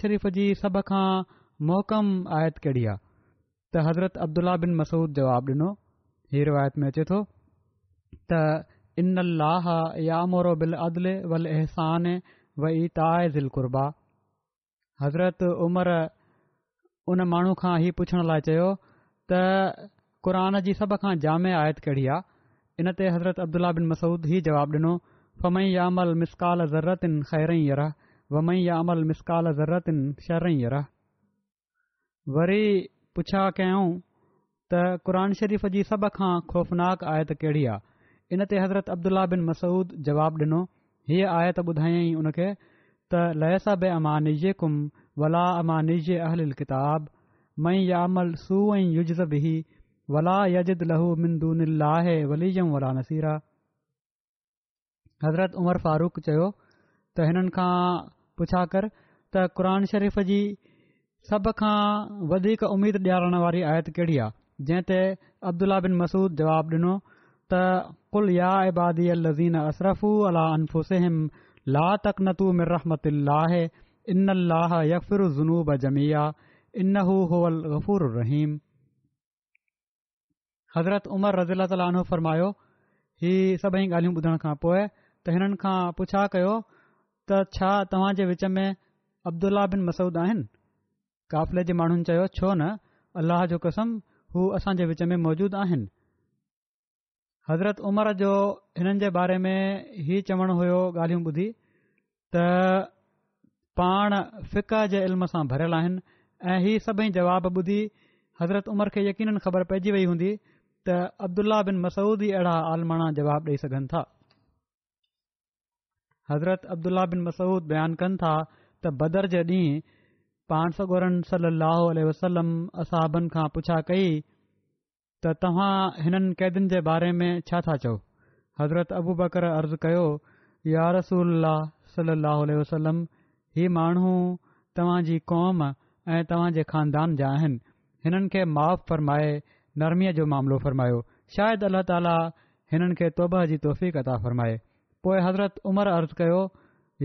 शरीफ़ श सभ खां मोहकम आयत कहिड़ी आहे त हज़रत अब्दुला बिन मसूद जवाब ॾिनो ही रिवायत में अचे थो ताह याबा हज़रत उमर उन माण्हू खां ई पुछण लाइ चयो त क़रन जी सभ खां जाम आयत कहिड़ी आहे इन ते हज़रत अब्दुला बिन मसूद हीउ जवाब ॾिनो फमई या अमल मिसकाल ज़रतिन ख़ैरयरह वमई या अमल मिसकाल ज़रतिन शरई रह वरी पुछा कयऊं त क़रान शरीफ़ जी सभ खां ख़ौफ़नाक आयत कहिड़ी आहे इन ते हज़रत अब्दुल्ल्ल्ल्ल्ला बिन मसूद जवाबु ॾिनो हीअ आयत ॿुधायईं उन खे त लयसा बे अमा कुम वला अमा अहल किताब हज़रत उमर फारूक चयो त हिननि खां पुछा कर त क़रन शरीफ़ जी सभ खां वधीक उमेदु ॾियारण वारी आयत कहिड़ी आहे जंहिं ते अब्दुला اسرفوا मसूद जवाबु لا त من رحمت ऐबादी ان असरफु अलाफ़ुम الذنوب جميعا इन हू हो अल गफ़ूरम हज़रत उमर रज़ीला ताला अनो फरमायो ही सभई ॻाल्हियूं ॿुधण खां पोइ त हिननि खां पुछा कयो त छा तव्हांजे विच में بن مسعود मसूद आहिनि काफ़िले जे माण्हुनि चयो छो न جو قسم कसम हू असांजे وچ में موجود आहिनि حضرت عمر جو हिननि जे बारे में हीउ चवण हुयो ॻाल्हियूं ॿुधी त پان فقہ जे علم سان भरियलु आहिनि ऐं हीअ सभई जवाब ॿुधी हज़रत उमिरि खे यकीन ख़बर पइजी वई हूंदी त अब्दुल्ला बिन मसूद ई अहिड़ा आलमाणा जवाब ॾेई सघनि था हज़रत अब्दुल्ला बिन मसूद बयानु कनि था त बदर जे ॾींहुं पाण सगोरनि सलल वसलम असाबनि खां पुछा कई त तव्हां हिननि क़ैदियुनि जे बारे में छा था चओ हज़रत अबू बकर अर्ज़ु कयो यार रसूल सल लह वसलम हीउ माण्हू तव्हांजी क़ौम ऐं तव्हांजे खानदान जा आहिनि हिननि खे माफ़ फ़र्माए नरमीअ जो मामिलो फ़र्मायो शायदि अल्ला ताली हिननि खे तौब जी तौफ़त था फ़र्माए पोइ हज़रत उमिरि अर्ज़ु कयो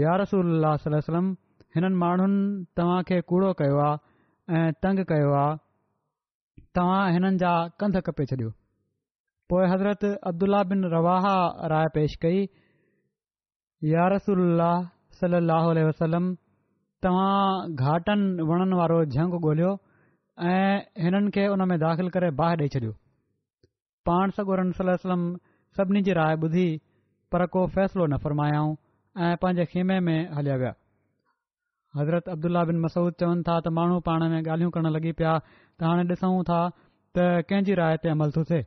यारसलम हिननि माण्हुनि तव्हां खे कूड़ो कयो आहे ऐं तंग कयो आहे तव्हां हिननि जा कंध कपे छॾियो पोइ हज़रत अब्दुला बिन रवाहा राय पेशि कई यारसल सलाहु वसलम तव्हां घाटनि वणनि वारो झंग ॻोल्हियो ऐं हिननि खे उन में दाख़िल करे बाहि ॾेई छॾियो पाण सगोरम सभिनी जी राय ॿुधी पर को फ़ैसिलो न फ़रमायाऊं ऐं पंहिंजे खेमे में हलिया विया हज़रत अब्दुल्ला बिन मसूद चवनि था त माण्हू पाण में ॻाल्हियूं करणु लॻी पिया त हाणे ॾिसूं था त कंहिंजी राय ते अमल थो थिए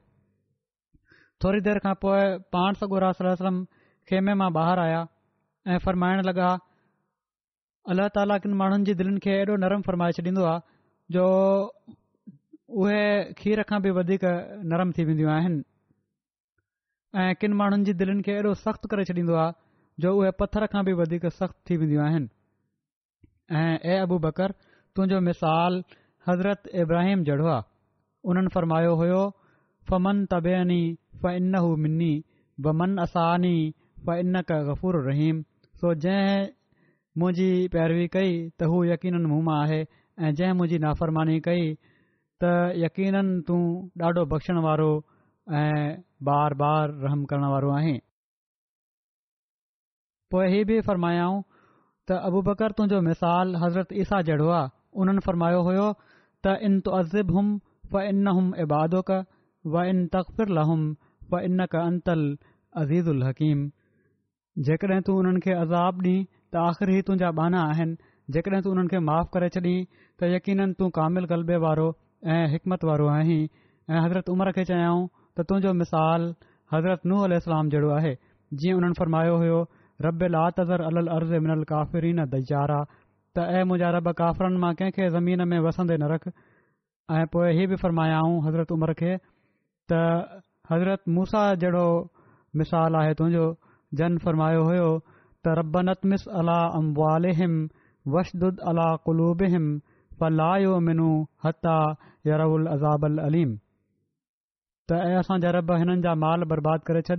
थोरी देरि खां पोइ पाण सगोरम खेमे मां ॿाहिरि आया ऐं फ़र्माइण लॻा अलाह ताला किन माण्हुनि जी दिलनि खे ऐॾो नरमु फ़रमाए छॾींदो आहे जो उहे खीर खां बि वधीक नरम थी वेंदियूं आहिनि ऐं किनि माण्हुनि जी दिलनि खे एॾो सख़्तु करे छॾींदो आहे जो उहे पथर खां बि वधीक सख़्तु थी वेंदियूं आहिनि ऐं ऐ अबू बकर तुंहिंजो मिसालु हज़रत इब्राहिम जहिड़ो आहे उन्हनि फ़रमायो हुयो फ़ मन तबैनिी फ़ इन हू मिनी फ़ मन असानी फ़ इन क रहीम सो जंहिं मुंहिंजी पैरवी कई त हू यकीननि मुंहुं मां आहे ऐं जंहिं मुंहिंजी नाफ़रमानी कई त यक़ीननि तूं ॾाढो बख़्शण वारो ऐं बार बार रहम करण वारो आहीं पोइ हीअ बि फ़र्मायाऊं त अबु बकर तुंहिंजो मिसाल हज़रत ईसा जहिड़ो आहे उन्हनि फ़र्मायो हुयो त इन तौज़िब हुम फ़ इन हुम इबादुक व इन तक़फ़िरम फ़ इन क अंतल अज़ीज़ल हकीम जेकॾहिं तूं उन्हनि खे त आख़िर ई तुंहिंजा बाना आहिनि जेकॾहिं तूं उन्हनि खे माफ़ु करे छॾियां त यकीन तूं कामिल ग़लबे वारो ऐं हिकमत वारो आहीं ऐं हज़रत उमर खे चयाऊं त तुंहिंजो मिसाल हज़रत नूह अलस्लाम जहिड़ो आहे जीअं उन्हनि फ़र्मायो हुयो रब लातर अल अर्ज़ मिनल काफ़रीन दलचारा त ऐं मुंहिंजा रब काफ़िरनि मां कंहिंखे ज़मीन में वसंदे न रख ऐं पोइ हीउ बि फ़र्मायाऊं हज़रत उमर खे त हज़रत मूसा जहिड़ो मिसाल आहे तुंहिंजो जन फ़रमायो हुयो त रब नतमिस अला अम्बालिम वशदुद अला कुलूबिम फलायो मिनू हता अलीम त ऐं असांजा रब हिननि जा माल बर्बादु करे छॾ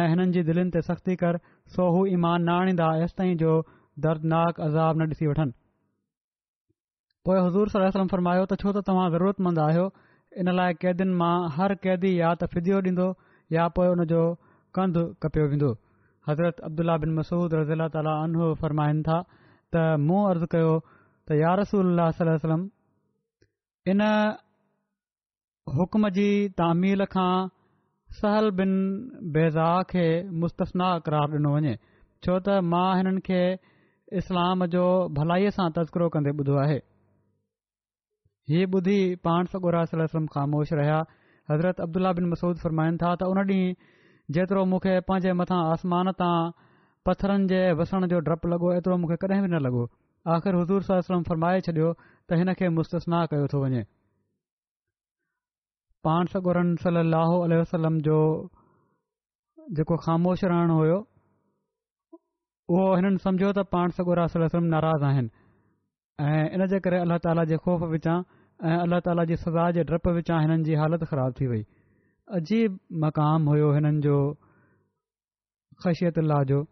ऐं हिननि जी दिलनि ते सख़्ती कर सो हू ईमान न आणींदा ऐसि ताईं जो दर्दनाक अज़ाब न ॾिसी वठनि पोइ हज़ूर सर असलम फ़र्मायो त छो त तव्हां ज़रूरतमंद आहियो इन लाइ कैदियुनि मां हर क़ैदी या त फिदियो ॾींदो या पोइ जो कंधु कपियो वेंदो हज़रत अब्दुला बिन मसूद रज़ीला ताला उन्ह फरमाइनि था त मूं अर्ज़ु कयो त यार रसूल सलम इन हुकम जी तामील खां सहल बिन बेज़ाह खे मुस्तफ़ना करार ॾिनो वञे छो त मां हिननि खे इस्लाम जो भलाईअ सां तज़करो कंदे ॿुधो आहे हीअ ॿुधी पाण सगुरा ख़ामोश रहिया हज़रत अब्दुला बिन मसूद फरमाइनि था त उन ॾींहुं जेतिरो मूंखे पंहिंजे मथां आसमान तां पथरनि जे वसण जो डपु लॻो एतिरो मूंखे कॾहिं बि न लॻो आख़िर हज़ूर सलम फरमाए छॾियो त हिन खे मुस्तसना कयो थो वञे पाण सगोर सलो जेको ख़ामोश रहणो हुयो उहो हिननि सम्झो त पाण सगोरम नाराज़ु आहिनि ऐं इन जे करे अलाह ताला जे ख़ौफ़ विचां ऐं अलाह ताला जी सजा जे डपु विचां हिननि जी हालति थी वई अजीब मक़ाम हुयो हिननि जो ख़शियत अल जो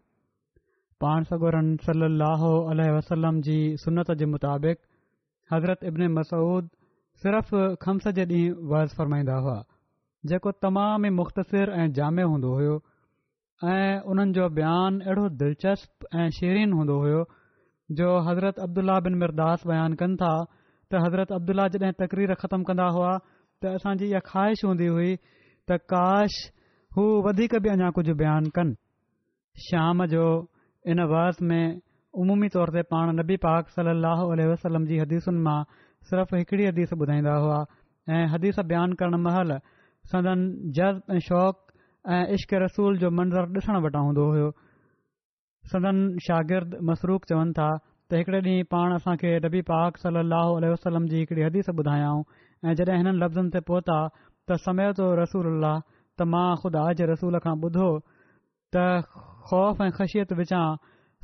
पाण सगोरन सली लहल वसलम जी सुनत जे मुताबिक़ हज़रत इब्न मसूद सिर्फ़ ख़म्स जे ॾींहुं वर्ज़ फ़रमाईंदा हुआ जेको तमामु ई मुख़्तसिर ऐं जामे हूंदो हुयो ऐं उन्हनि जो बयानु अहिड़ो दिलचस्पु ऐं शेरीन हूंदो हुयो जो हज़रत अब्दुल्ला बिन मिरदास बयानु कनि था त हज़रत अब्दुल्ला जॾहिं तकरीर ख़तमु कंदा हुआ त असांजी इहा ख़्वाहिश हूंदी हुई त काश हू वधीक बि अञा कुझु बयानु कनि शाम जो इन वास में उमूमी तौर ते पाण नबी पाक सलाहु आलह वसलम जी हदीसुनि मां सिर्फ़ हिकड़ी हदीस ॿुधाईंदा हुआ ऐं हदीस बयानु करणु महिल सदन जज़्ब ऐं शौक़ु ऐं इश्क रसूल जो मंज़रु ॾिसण वटां हूंदो हुयो सदन शागिर्दु मसरूफ़ चवनि था त हिकड़े ॾींहुं पाण असांखे नबी पाक सलाहु वसलम जी हिकड़ी हदीस ॿुधायाऊं ऐं जॾहिं हिननि लफ़्ज़नि ते पहुता त समय थो रसूल त मां ख़ुदा जे रसूल खां ॿुधो त ख़ौफ़ ऐं ख़शियत विचां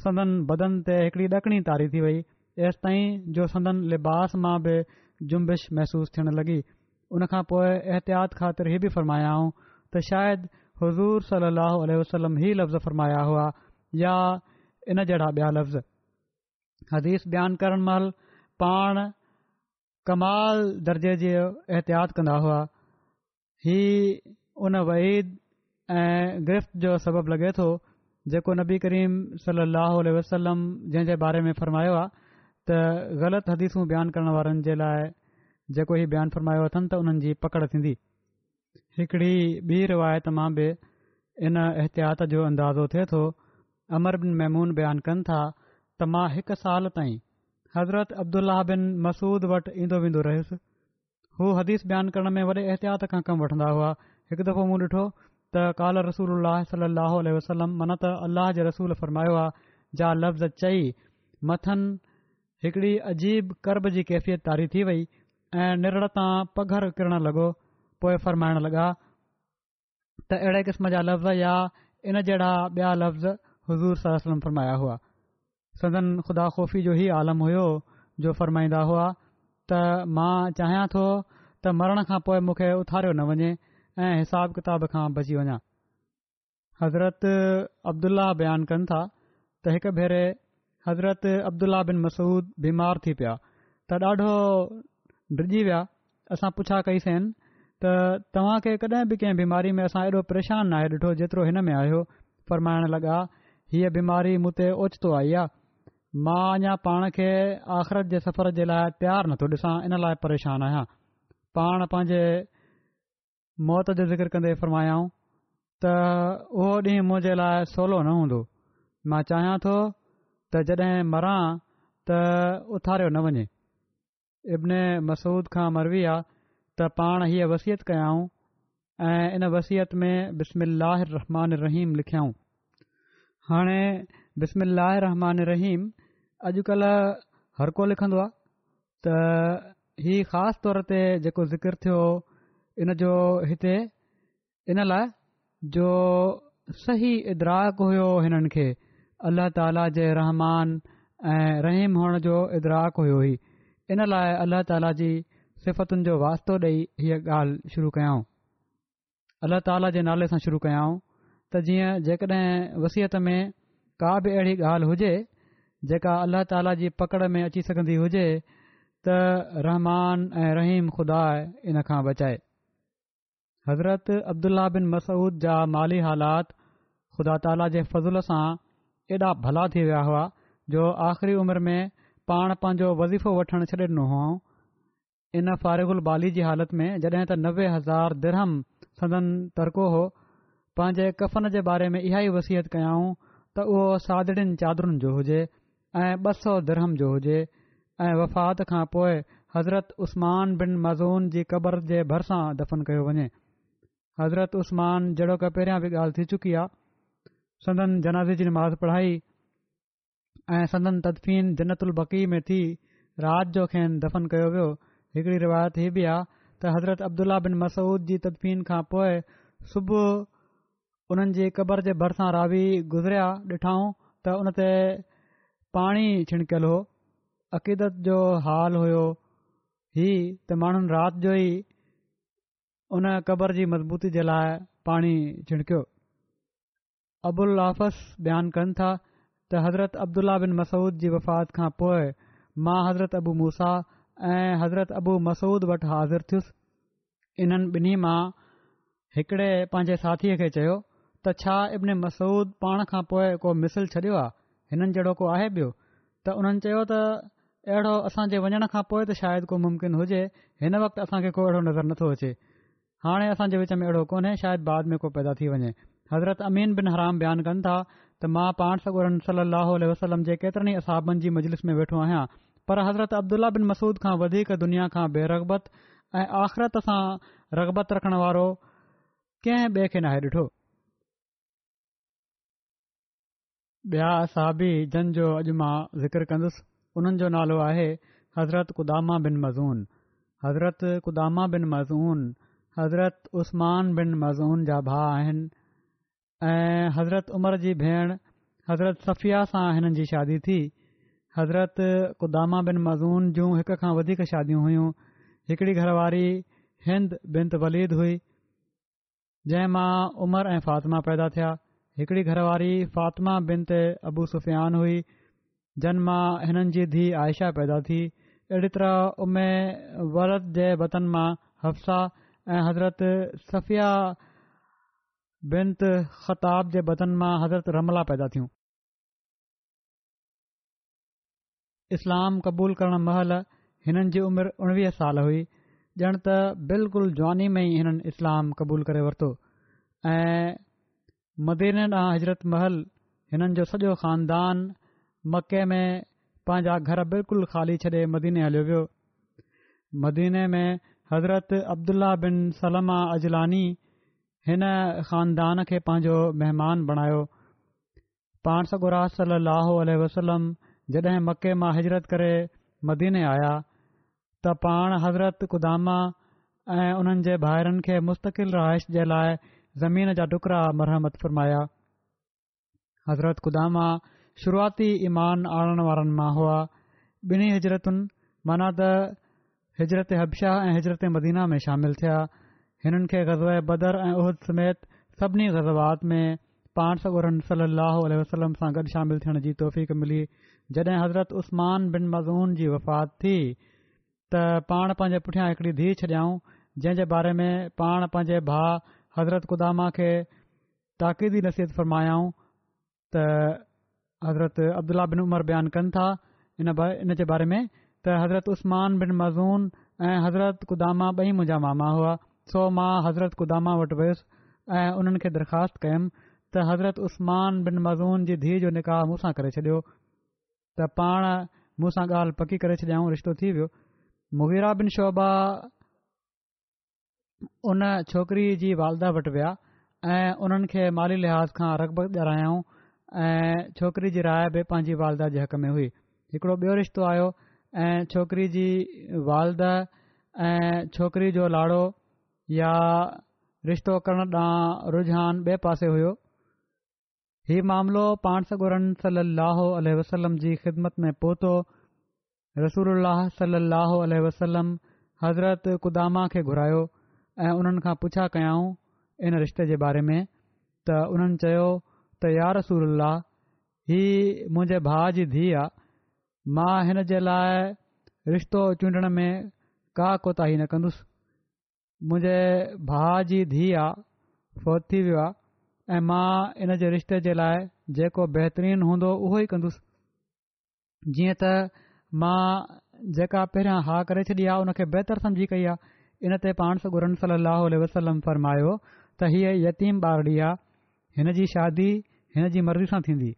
संदन बदन ते हिकड़ी ॾकिणी तारी थी वई एस ताईं जो संदन लिबास मां बि जुंबिश महसूस थियण लॻी उन खां पोइ एहतियात ख़ातिर ही बि फ़रमायाऊं त शायदि हुज़ूर सलाह वसलम ई लफ़्ज़ फ़रमाया हुआ या इन जहिड़ा ॿिया लफ़्ज़ हदीस बयान करण महिल पाण कमाल दर्जे जी एहतियात कंदा हुआ ही उ वहीद ऐं गिरफ़्त जो सबबु लॻे थो जेको नबी करीम सलाहु वसलम जंहिं जे बारे में फ़र्मायो आहे त ग़लति हदीसूं बयानु करण वारनि जे लाइ जेको हीउ बयानु फ़रमायो अथनि त उन्हनि जी पकड़ थींदी हिकड़ी ॿी रिवायत मां बि इन एहतियात जो अंदाज़ो थिए थो अमर बिन मैमून बयानु कनि था त मां हिकु साल ताईं हज़रत अब्दुलाह बिन मसूद वटि ईंदो वेंदो रहियुसि हू हदीस बयानु करण में वॾे एहतियात खां कमु वठंदा हुआ हिकु दफ़ो मूं ॾिठो त काल रसूल अलसलम मन त अलाह जे रसूल फ़रमायो आहे जा लफ़्ज़ चई मथनि हिकड़ी अजीब करब जी कैफ़ियत तारी थी वई ऐं निरड़ तां पघर किरण लॻो पोइ फ़रमाइण लॻा त अहिड़े क़िस्म जा लफ़्ज़ या इन जहिड़ा ॿिया लफ़्ज़ हज़ूर सर फरमाया हुआ सदन खुदा खुफ़ी जो ई आलम हुयो जो फ़रमाईंदा हुआ त मां चाहियां थो त मरण खां पोइ मूंखे उथारियो न वञे ऐं हिसाब किताब खां बची वञा हज़रत अब्दुल्ला बयानु कनि था त हिकु भेरे हज़रत अब्दुला बिन मसूद बीमार थी पिया त ॾाढो डिजी विया असां पुछा कईसीं त तव्हां खे कॾहिं बि कंहिं बीमारी में असां एॾो परेशान न आहे ॾिठो जेतिरो हिन में आयो फरमाइण लॻा हीअ बीमारी मूं ते ओचितो आई आहे मां अञा पाण खे आख़िरत जे सफ़र जे लाइ प्यारु नथो ॾिसां इन लाइ परेशान आहियां पाण पंहिंजे मौत जो ज़िक्र कंदे फ़रमायऊं त उहो ॾींहुं मुंहिंजे लाइ सवलो न हूंदो मां चाहियां थो त जॾहिं मरां त उथारियो न वञे इब्न मसूद खां मरवी आहे त पाण हीअ वसियत कयाऊं ऐं इन वसियत में बिस्मा रहमान रहीम लिखियाऊं हाणे بسم रहमान रहीम अॼुकल्ह हर को ہر کو لکھن हीअ ख़ासि तौर ते जेको ज़िकिर थियो इन जो हिते इन लाइ जो सही इदराक हुयो हिननि खे अल्ल्ह ताला जे रहमान ऐं रहीम हुअण जो इदराक हुयो ई इन लाइ अलाह ताला जी सिफ़तुनि जो वास्तो ॾेई हीअ ॻाल्हि शुरू कयाऊं अलाह ताला जे नाले सां शुरू कयाऊं त जीअं जेकॾहिं वसियत में का बि अहिड़ी ॻाल्हि हुजे जेका अलाह ताला जी पकड़ में अची सघंदी हुजे त रहमान ऐं रहीम खुदा ऐं इन खां बचाए हज़रत अब्दुलाह बिन मसूद जा माली हालात ख़ुदा ताला जे फज़ुल सां एॾा भला थी विया हुआ जो आख़िरी उमिरि में पाण पंहिंजो वज़ीफ़ो वठणु छॾे ॾिनो हुअऊं इन फ़ारिगु बाली जी हालति में जॾहिं त नवे हज़ार दिरहम सदन तरको हो पंहिंजे कफ़न जे बारे में इहा ई वसीत कयाऊं त उहो सादड़ीनि चादरुनि जो हुजे ऐं ॿ सौ धर्हम जो हुजे ऐं वफ़ात खां पोइ हज़रत उसमान बिन मज़ून जी क़बर जे भरिसां दफ़न कयो वञे हज़रत उस्मान जहिड़ो की पहिरियां बि ॻाल्हि थी चुकी आहे सदन जनाज़ जी मात पढ़ाई ऐं सदन तदफ़ीन जनत उल्बकी में थी राति जो खेनि दफ़न कयो वियो हिकिड़ी रिवायत हीअ बि आहे त हज़रत अब्दुला बिन मसूद जी तदफ़ीन खां पोइ सुबुह उन्हनि जी क़बर जे भरिसां रावी गुज़रिया ॾिठाऊं त उन ते पाणी छिड़कियलु हो, अक़ीदत जो हाल हुयो ही त माण्हुनि राति जो ई उन क़बर जी मज़बूती जे लाइ पाणी छिड़िकियो अबुल आफ़स बयानु कनि था त हज़रत अब्दुल्ल्ल्ल्ल्ला बिन मसूद जी वफ़ात खां पोइ मां हज़रत अबू मूसा ऐं हज़रत अबू मसूद वटि हाज़िर थियुसि इन्हनि ॿिन्ही मां हिकिड़े पंहिंजे साथीअ खे चयो त छा इब्न मसूद पाण खां पोइ को मिसिल छॾियो आहे हिननि जहिड़ो को आहे बियो त हुननि चयो त अहिड़ो असांजे वञण खां पोइ त शायदि को मुमकिन हुजे हिन वक़्ति असां खे को अहिड़ो नज़र नथो अचे हाणे असां जे विच में अहिड़ो कोन्हे शायदि बाद में को पैदा थी वञे हज़रत अमीन बिन हराम बयानु कनि था त मां पाण सगुरन सलाहु वसलम जे केतिरनि ई असाबनि जी मुजलिस में वेठो आहियां पर हज़रत अब्दुला बिन मसूद खां वधीक दुनिया खां बेरगबत ऐं आख़िरत सां रगबत रखण वारो कंहिं ॿिए खे नाहे डि॒ठो ॿिया सहाबी जन जो अॼु मां ज़िक्र कंदुसि उन्हनि जो नालो आहे हज़रत कुदामा बिन मज़ून हज़रत कुदामा बिन मज़ून हज़रत उस्मान बिन मज़ून जा भाउ आहिनि हज़रत उमर जी भेण हज़रत सफ़िया सां हिननि जी शादी थी हज़रत कुदामा बिन मज़ून जूं हिक खां वधीक शादियूं हुयूं हिकिड़ी घरवारी हिंद बिनत वलीद हुई जंहिं मां उमरि ऐं फ़ातिमा पैदा थिया हिकिड़ी घरवारी फ़ातिमा बिनत अबू सुफ़ियान हुई जनमां हिननि जी धीउ आयशा पैदा थी अहिड़ी तरह उमे वरद जे बदन मां हफ्साह ऐं हज़रत सफ़िया बिनत ख़ताब जे बदन मां हज़रत रमला पैदा थियूं इस्लाम क़बूल करणु महिल हिननि जी उमिरि उणिवीह साल हुई ॼण त बिल्कुलु जवानी में ई हिननि इस्लाम क़बूलु करे वरितो ऐं मदीने ॾांहुं हज़रत महल हिननि जो सॼो ख़ानदान मके में पंहिंजा घर बिल्कुलु खाली छॾे मदीने हलियो वियो मदीने में हज़रत अब्दुल्ला बिन सलमा अजलानी हिन ख़ानदान खे पंहिंजो महिमान बणायो पाण सगुरास लाहो वसलम जॾहिं मके मां हिजरत करे मदीने आया त पाण हज़रत कुदामा ऐं उन्हनि जे भाइरनि खे मुस्तक़िल रहाइश जे लाइ ज़मीन जा ॾुकड़ा मरहमत फुरमाया हज़रत कुदामा शुरूआती ईमान आणण वारनि मां हुआ ॿिन्ही हिजरतुनि मना त हिजरत हबशाह ऐं हिजरत मदीना में शामिल थिया हिननि खे ग़ज़ल बदर ऐं उहद समेत सभिनी गज़वात में पाण सगुरनि सली अल वसलम सां गॾु शामिल थियण जी तौफ़ मिली जॾहिं हज़रत उस्मान बिन मज़मून जी वफ़ात थी त पाण पंहिंजे पुठियां हिकड़ी धीउ छॾियऊं जंहिं जे बारे में पाण पंहिंजे भाउ हज़रत قدامہ खे ताक़ीदी नसीहत फरमायाऊं त हज़रत حضرت बिन उमर बयानु कनि था इन ब بارے जे बारे में त हज़रत उस्मान मज़ून ऐं हज़रत कुदामा ॿई मुंहिंजा मामा हुआ सो मां हज़रत कुदामा वटि वियुसि ऐं उन्हनि खे दरख़्वास्त कयुमि त हज़रत उसमान बिन मज़ून जी धीउ जो निकाह मूं करे छॾियो त पाण मूं ॻाल्हि पकी करे छॾियाऊं रिश्तो थी वियो बिन शोभा उन छोकिरी जी वालदा वटि विया ऐं उन्हनि खे माली लिहाज़ खां रगब ॼरायाऊं ऐं छोकिरी जी राय बि पंहिंजी वालदा जे हक़ में हुई हिकड़ो बि॒यो रिश्तो आयो ऐं छोकिरी जी वालद ऐं छोकिरी जो लाड़ो या रिश्तो करण ॾांहुं रुझान ॿिए पासे हुयो हीउ मामिलो पाण सगुरन सल अल वसलम जी ख़िदमत में पहुतो रसूल सली अल वसलम हज़रत कुदामा खे घुरायो ऐं उन्हनि खां पुछा कयाऊं इन रिश्ते जे बारे में त उन्हनि चयो त यार रसूल हीअ मुंहिंजे भाउ जी धीउ आहे मां हिन जे लाइ रिश्तो चूंडण में का कोताही न कंदुसि मुंहिंजे भाउ जी धीउ आहे फोत थी वियो आहे ऐं मां इन जे रिश्ते जे लाइ जेको बहितरीनु हूंदो उहो ई कंदुसि जीअं त मां जेका पहिरियां हा करे छॾी आहे उन खे सम्झी कई आहे इन ते पाणस गुरन सलाहु वसलम फरमायो त हीअ यतीम ॿारड़ी आहे हिन जी शादी हिन जी मर्ज़ी सां थींदी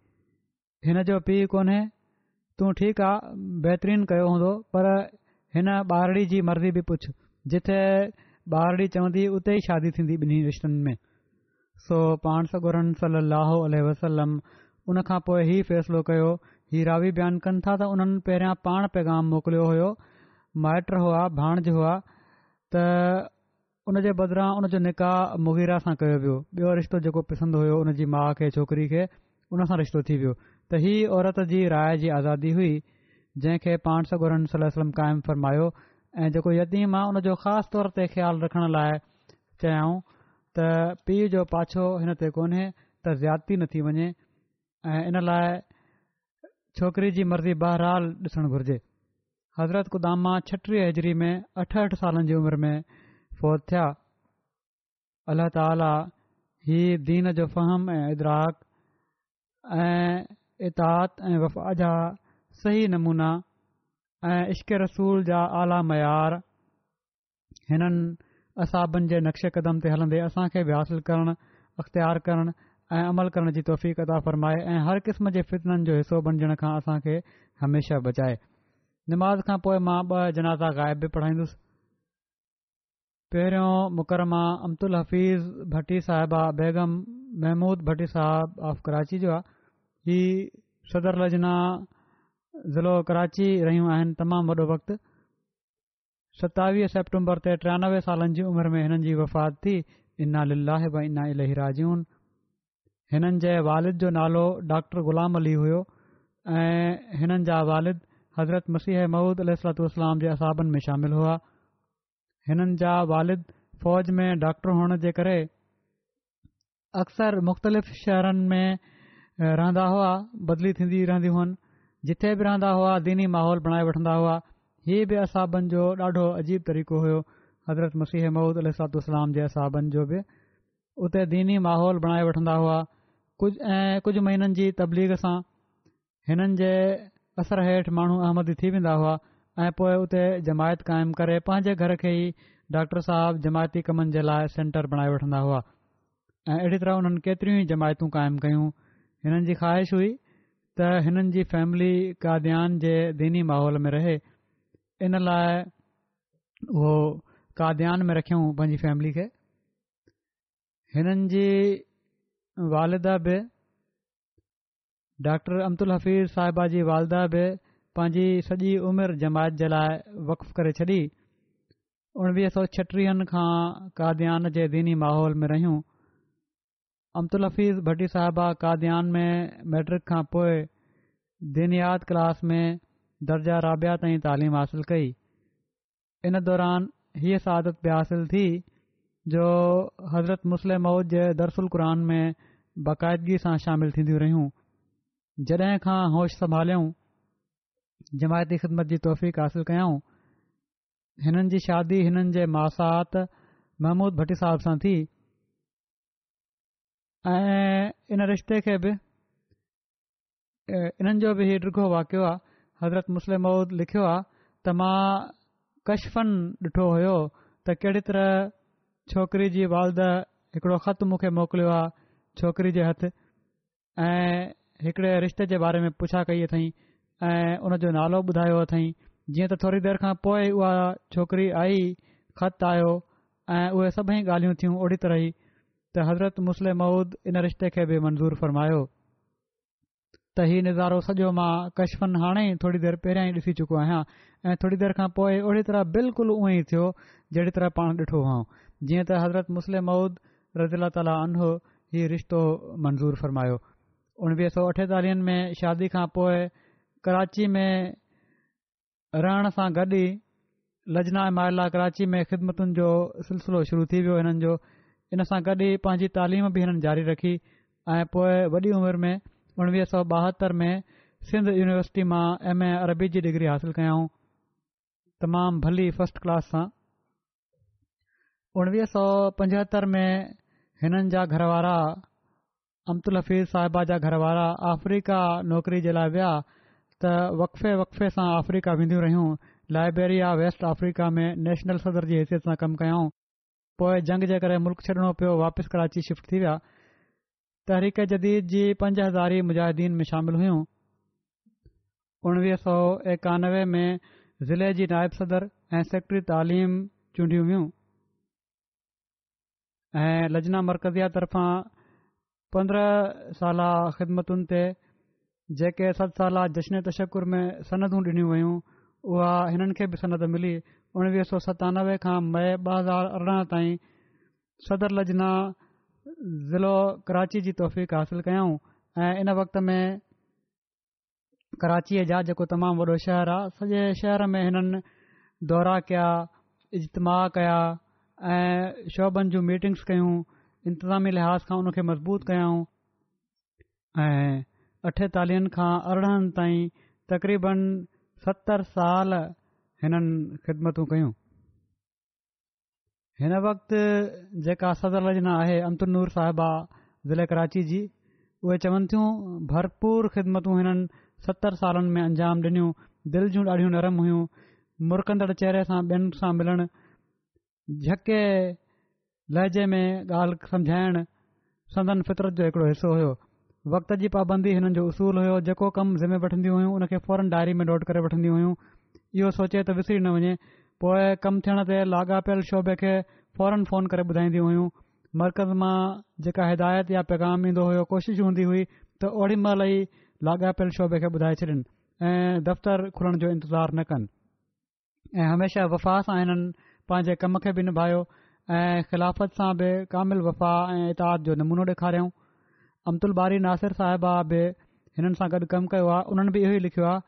हिन जो पीउ कोन्हे तूं ठीकु आहे बेहतरीन कयो हूंदो पर हिन ॿारड़ी जी मर्ज़ी बि पुछु जिथे ॿारड़ी चवंदी उते ई शादी थींदी ॿिन्ही रिश्तनि में सो पाण सो गुरम सलाहु अलसलम उनखां पोइ हीउ फ़ैसिलो कयो हीउ रावी बयानु कनि था त उन्हनि पहिरियां पाण पैगाम मोकिलियो हुयो माइट हुआ भाणज हुआ त उन जे बदिरां उन जो निकाह मुहीरा सां कयो वियो ॿियो रिश्तो जेको पसंदि हुयो उन जी माउ खे छोकिरी खे उन सां रिश्तो थी वियो त हीअ औरत जी राय जी आज़ादी हुई जंहिंखे पाण सगुरन सलम क़ाइमु फरमायो ऐं जेको यदीम आहे उन जो ख़ासि तौर ते ख़्यालु रखण लाइ चयाऊं त पीउ जो पाछो हिन ते कोन्हे त ज़्यादती न थी वञे ऐं इन लाइ छोकिरी जी मर्ज़ी बहरहालु ॾिसणु घुर्जे हज़रत कुदामा छटीह हज़री में अठहठि सालनि जी उमिरि में फ़ौत थिया अलाह ताला ही दीन जो फ़हम ऐं इदराक ऐं इतात ऐं वफ़ा जा सही नमूना ऐं इश्क़ रसूल जा आला मयार हिननि असाबनि जे नक्श कदम ते हलंदे असां खे बि हासिल करणु अख़्तियार करणु अमल करण जी तौफ़ीक़ता फ़रमाए ऐं हर क़िस्म जे फितननि जो हिसो बणजण खां असां खे हमेशा बचाए निमाज़ खां पोइ मां ॿ जनाता ग़ाइब बि पढ़ाईंदुसि पहिरियों मुकरमा अब्दुल हफ़ीज़ भटी साहिबा बेगम महमूद भटी साहिबु ऑफ कराची जो आहे ही सदर लजना ज़िलो कराची रहियूं आहिनि तमामु वॾो वक़्तु सतावीह सेप्टेंबर ते टियानवे सालनि जी उमिरि में हिननि जी वफ़ात थी इना लीलाहब इना अलाजून हिननि जे वालिद जो नालो डॉक्टर ग़ुलाम अली हुयो ऐं हिननि जा वालिद हज़रत मसीह महूद अलूसलाम जे अहाबनि में शामिल हुआ हिननि जा वालिद फ़ौज में डॉक्टर हुअण जे करे अक्सर मुख़्तलिफ़ शहरनि में रहंदा हुआ बदिली थींदी रहंदियूं हुयूं जिथे बि रहंदा हुआ दीनी माहौल बणाए वठंदा हुआ इहे बि असाबनि जो ॾाढो अजीब तरीक़ो हुयो हज़रत मसीह महूद अल जे अहाबनि जो बि उते दीनी माहौल बणाए वठंदा हुआ कुझु ऐं कुझु महीननि जी तबलीग सां हिननि असर हेठि माण्हू अहमदी थी वेंदा हुआ ऐं पोइ उते जमायत क़ाइमु करे पंहिंजे घर खे ई डॉक्टर साहब जमायती कमनि जे लाइ सेंटर बणाए वठंदा हुआ ऐं अहिड़ी तरह हुननि केतिरियूं ई जमायतूं क़ाइमु कयूं हिननि जी ख़्वाहिश हुई त हिननि जी फैमिली काद्यान जे दीनी माहौल में रहे इन लाइ उहो काद्यान में रखियऊं पंहिंजी फैमिली खे हिननि जी वालिदा बि डॉक्टर امت हफ़ीज़ साहिबा जी वालदा बि पंहिंजी सॼी उमिरि जमायत जे लाइ वक़फ़ करे छॾी उणिवीह सौ छटीहनि खां काद्यान जे दिनी माहौल में रहियूं अमदुल हफ़ीज़ भटी साहिबा काद्यान में मेट्रिक खां पोइ दीन क्लास में दर्जा राबिया ताईं तइलीम हासिलु कई इन दौरान हीअ सादत बि हासिल थी जो हज़रत मुस्लिम मऊद जे दर्सल क़ुरान में बाक़ाइदगी सां थींदियूं रहियूं जॾहिं खां होश संभालियऊं जमायती ख़िदमत जी तौफ़क़ हासिल कयूं हिननि जी शादी हिननि जे मासात महमूद भट्टी साहब सां थी ऐं इन रिश्ते खे बि इन्हनि जो बि ॾुगो वाक़ियो आहे हज़रत मुस्लिम महुद लिखियो आहे त मां कशफन ॾिठो हुयो त कहिड़ी तरह छोकिरी जी वालद हिकिड़ो ख़त मूंखे मोकिलियो आहे छोकिरी जे हथ ऐं हिकिड़े रिश्ते जे बारे में पुछा कई अथई ऐं उनजो नालो ॿुधायो अथई जीअं त थोरी देरि खां पोइ उहा छोकिरी आई ख़त आयो ऐं उहे सभई ॻाल्हियूं थियूं ओड़ी तरह ई त हज़रत मुस्लम मऊद इन रिश्ते खे बि मंज़ूरु फ़रमायो त हीउ नज़ारो सॼो मां कशफन हाणे थोरी देरि पहिरियां ई ॾिसी चुको आहियां ऐं थोरी देरि खां पोइ ओड़ी तरह बिल्कुलु उएं ई थियो जहिड़ी तरह पाण ॾिठो हुओ जीअं त हज़रत मुस्लिम मऊद रज़ी ताला अनो हीउ रिश्तो फ़रमायो उणिवीह सौ अठेतालीहनि में शादी खां पोइ कराची में रहण सां गॾु ई लजना महिला कराची में ख़िदमतुनि जो सिलसिलो शुरू थी वियो हिननि जो इन सां गॾु ई पंहिंजी तालीम बि हिननि जारी रखी ऐं पोइ वॾी उमिरि में उणिवीह सौ ॿाहतरि में सिंध यूनिवर्सिटी मां एमए अरबी जी डिग्री हासिलु कयां तमामु भली फस्ट क्लास सां उणिवीह सौ पंजहतरि में हिननि जा घर वारा अमतुल हफ़ीज़ साहिबा जा घर वारा अफ्रीका नौकरी जे लाइ विया त वकफ़े वकफ़े सां अफ्रीका वेंदियूं रहियूं लाइब्रेरी या वेस्ट अफ्रीका में नेशनल सदर जी हैसियत सां कमु جنگ पोएं जंग जे करे मुल्क واپس पियो वापसि कराची शिफ्ट थी विया तहरीक जदीद जी पंज हज़ारी मुजाहिदीन में शामिल हुयूं उणिवीह सौ एकानवे में ज़िले जी नायब सदर ऐं सेक्रेटरी तालीम चूंडियूं हुयूं ऐं लजना तरफ़ां 15 साल ख़दमतुनि ते जेके सत साल जशन तशकुर में सनदूं ॾिनियूं वयूं उहा हिननि खे बि सनद मिली उणवीह सौ सतानवे खां मई ॿ हज़ार अरिड़ह ताईं सदर लजना ज़िलो कराची जी तौफ़ीक़ हासिल कयऊं ऐं इन वक़्त में कराचीअ जा जेको तमामु वॾो शहर आहे सॼे शहर में हिननि दौरा कया इजतमाह कया ऐं शोभनि जूं मीटिंग्स कयूं इंतिज़ामी लिहाज़ खां उनखे मज़बूत कयाऊं ऐं अठेतालीहनि खां अरिड़हनि ताईं तक़रीबन सतरि साल हिननि ख़िदमतूं कयूं हिन वक़्तु जेका सदर लजना आहे अंतनूर साहिबा ज़िले कराची जी उहे चवनि थियूं भरपूर ख़िदमतूं हिननि सतरि सालनि में अंजाम ॾिनियूं दिलि जूं ॾाढियूं नरम हुयूं मुरकंदड़ चेहरे सां ॿियनि सां मिलणु झके लहजे में ॻाल्हि सम्झाइणु संदन फितरत जो हिकिड़ो हिसो हुयो वक़्त जी पाबंदी हिननि जो उसूल हुयो जेको कमु जिमे वठंदियूं हुयूं उन खे फौरन डायरी में नोट करे वठंदियूं हुयूं इहो सोचे त विसरी न वञे पोइ कमु थियण ते लाॻापियल शोबे खे फौरन फ़ोन करे ॿुधाईंदियूं हुयूं मर्कज़ मां जेका हिदायत या पैगाम ईंदो हुयो कोशिशि हूंदी हुई त ओॾी महिल ई लाॻापियल शोबे खे ॿुधाए छॾिन ऐं दफ़्तरु खुलण जो इंतज़ारु न कनि ऐं हमेशा वफ़ा सां हिननि पंहिंजे कम खे बि निभायो ऐं ख़िलाफ़त सां बि कामिल वफ़ा ऐं इताद जो नमूनो ॾेखारियऊं अमतुल बारी नासिर साहिबा बि हिननि सां गॾु कमु कयो आहे उन्हनि बि इहो ई लिखियो आहे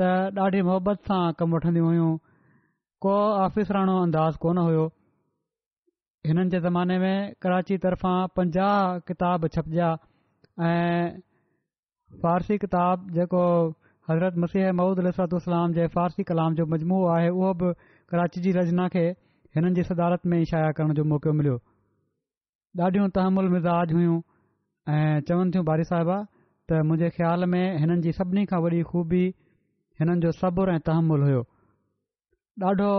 त ॾाढी मोहबत सां कमु वठंदियूं हुयूं को आफ़िसराणो अंदाज़ कोन हुयो हिननि जे ज़माने में कराची तर्फ़ां पंजाहु किताब छपजिया ऐं फ़ारसी किताब जेको हज़रत मसीह महूद इस्लाम जे फारसी कलाम जो मजमू आहे उहो बि कराची जी रचना खे हिननि जी सदारत में ई शाया करण जो मौको मिलियो ॾाढियूं तहमुल मिज़ाज हुइयूं ऐं चवनि थियूं भारी साहिबा त मुंहिंजे ख़्याल में हिननि जी सभिनी खां वॾी खूबी हिननि जो सब्र ऐं तहमुल हुयो ॾाढो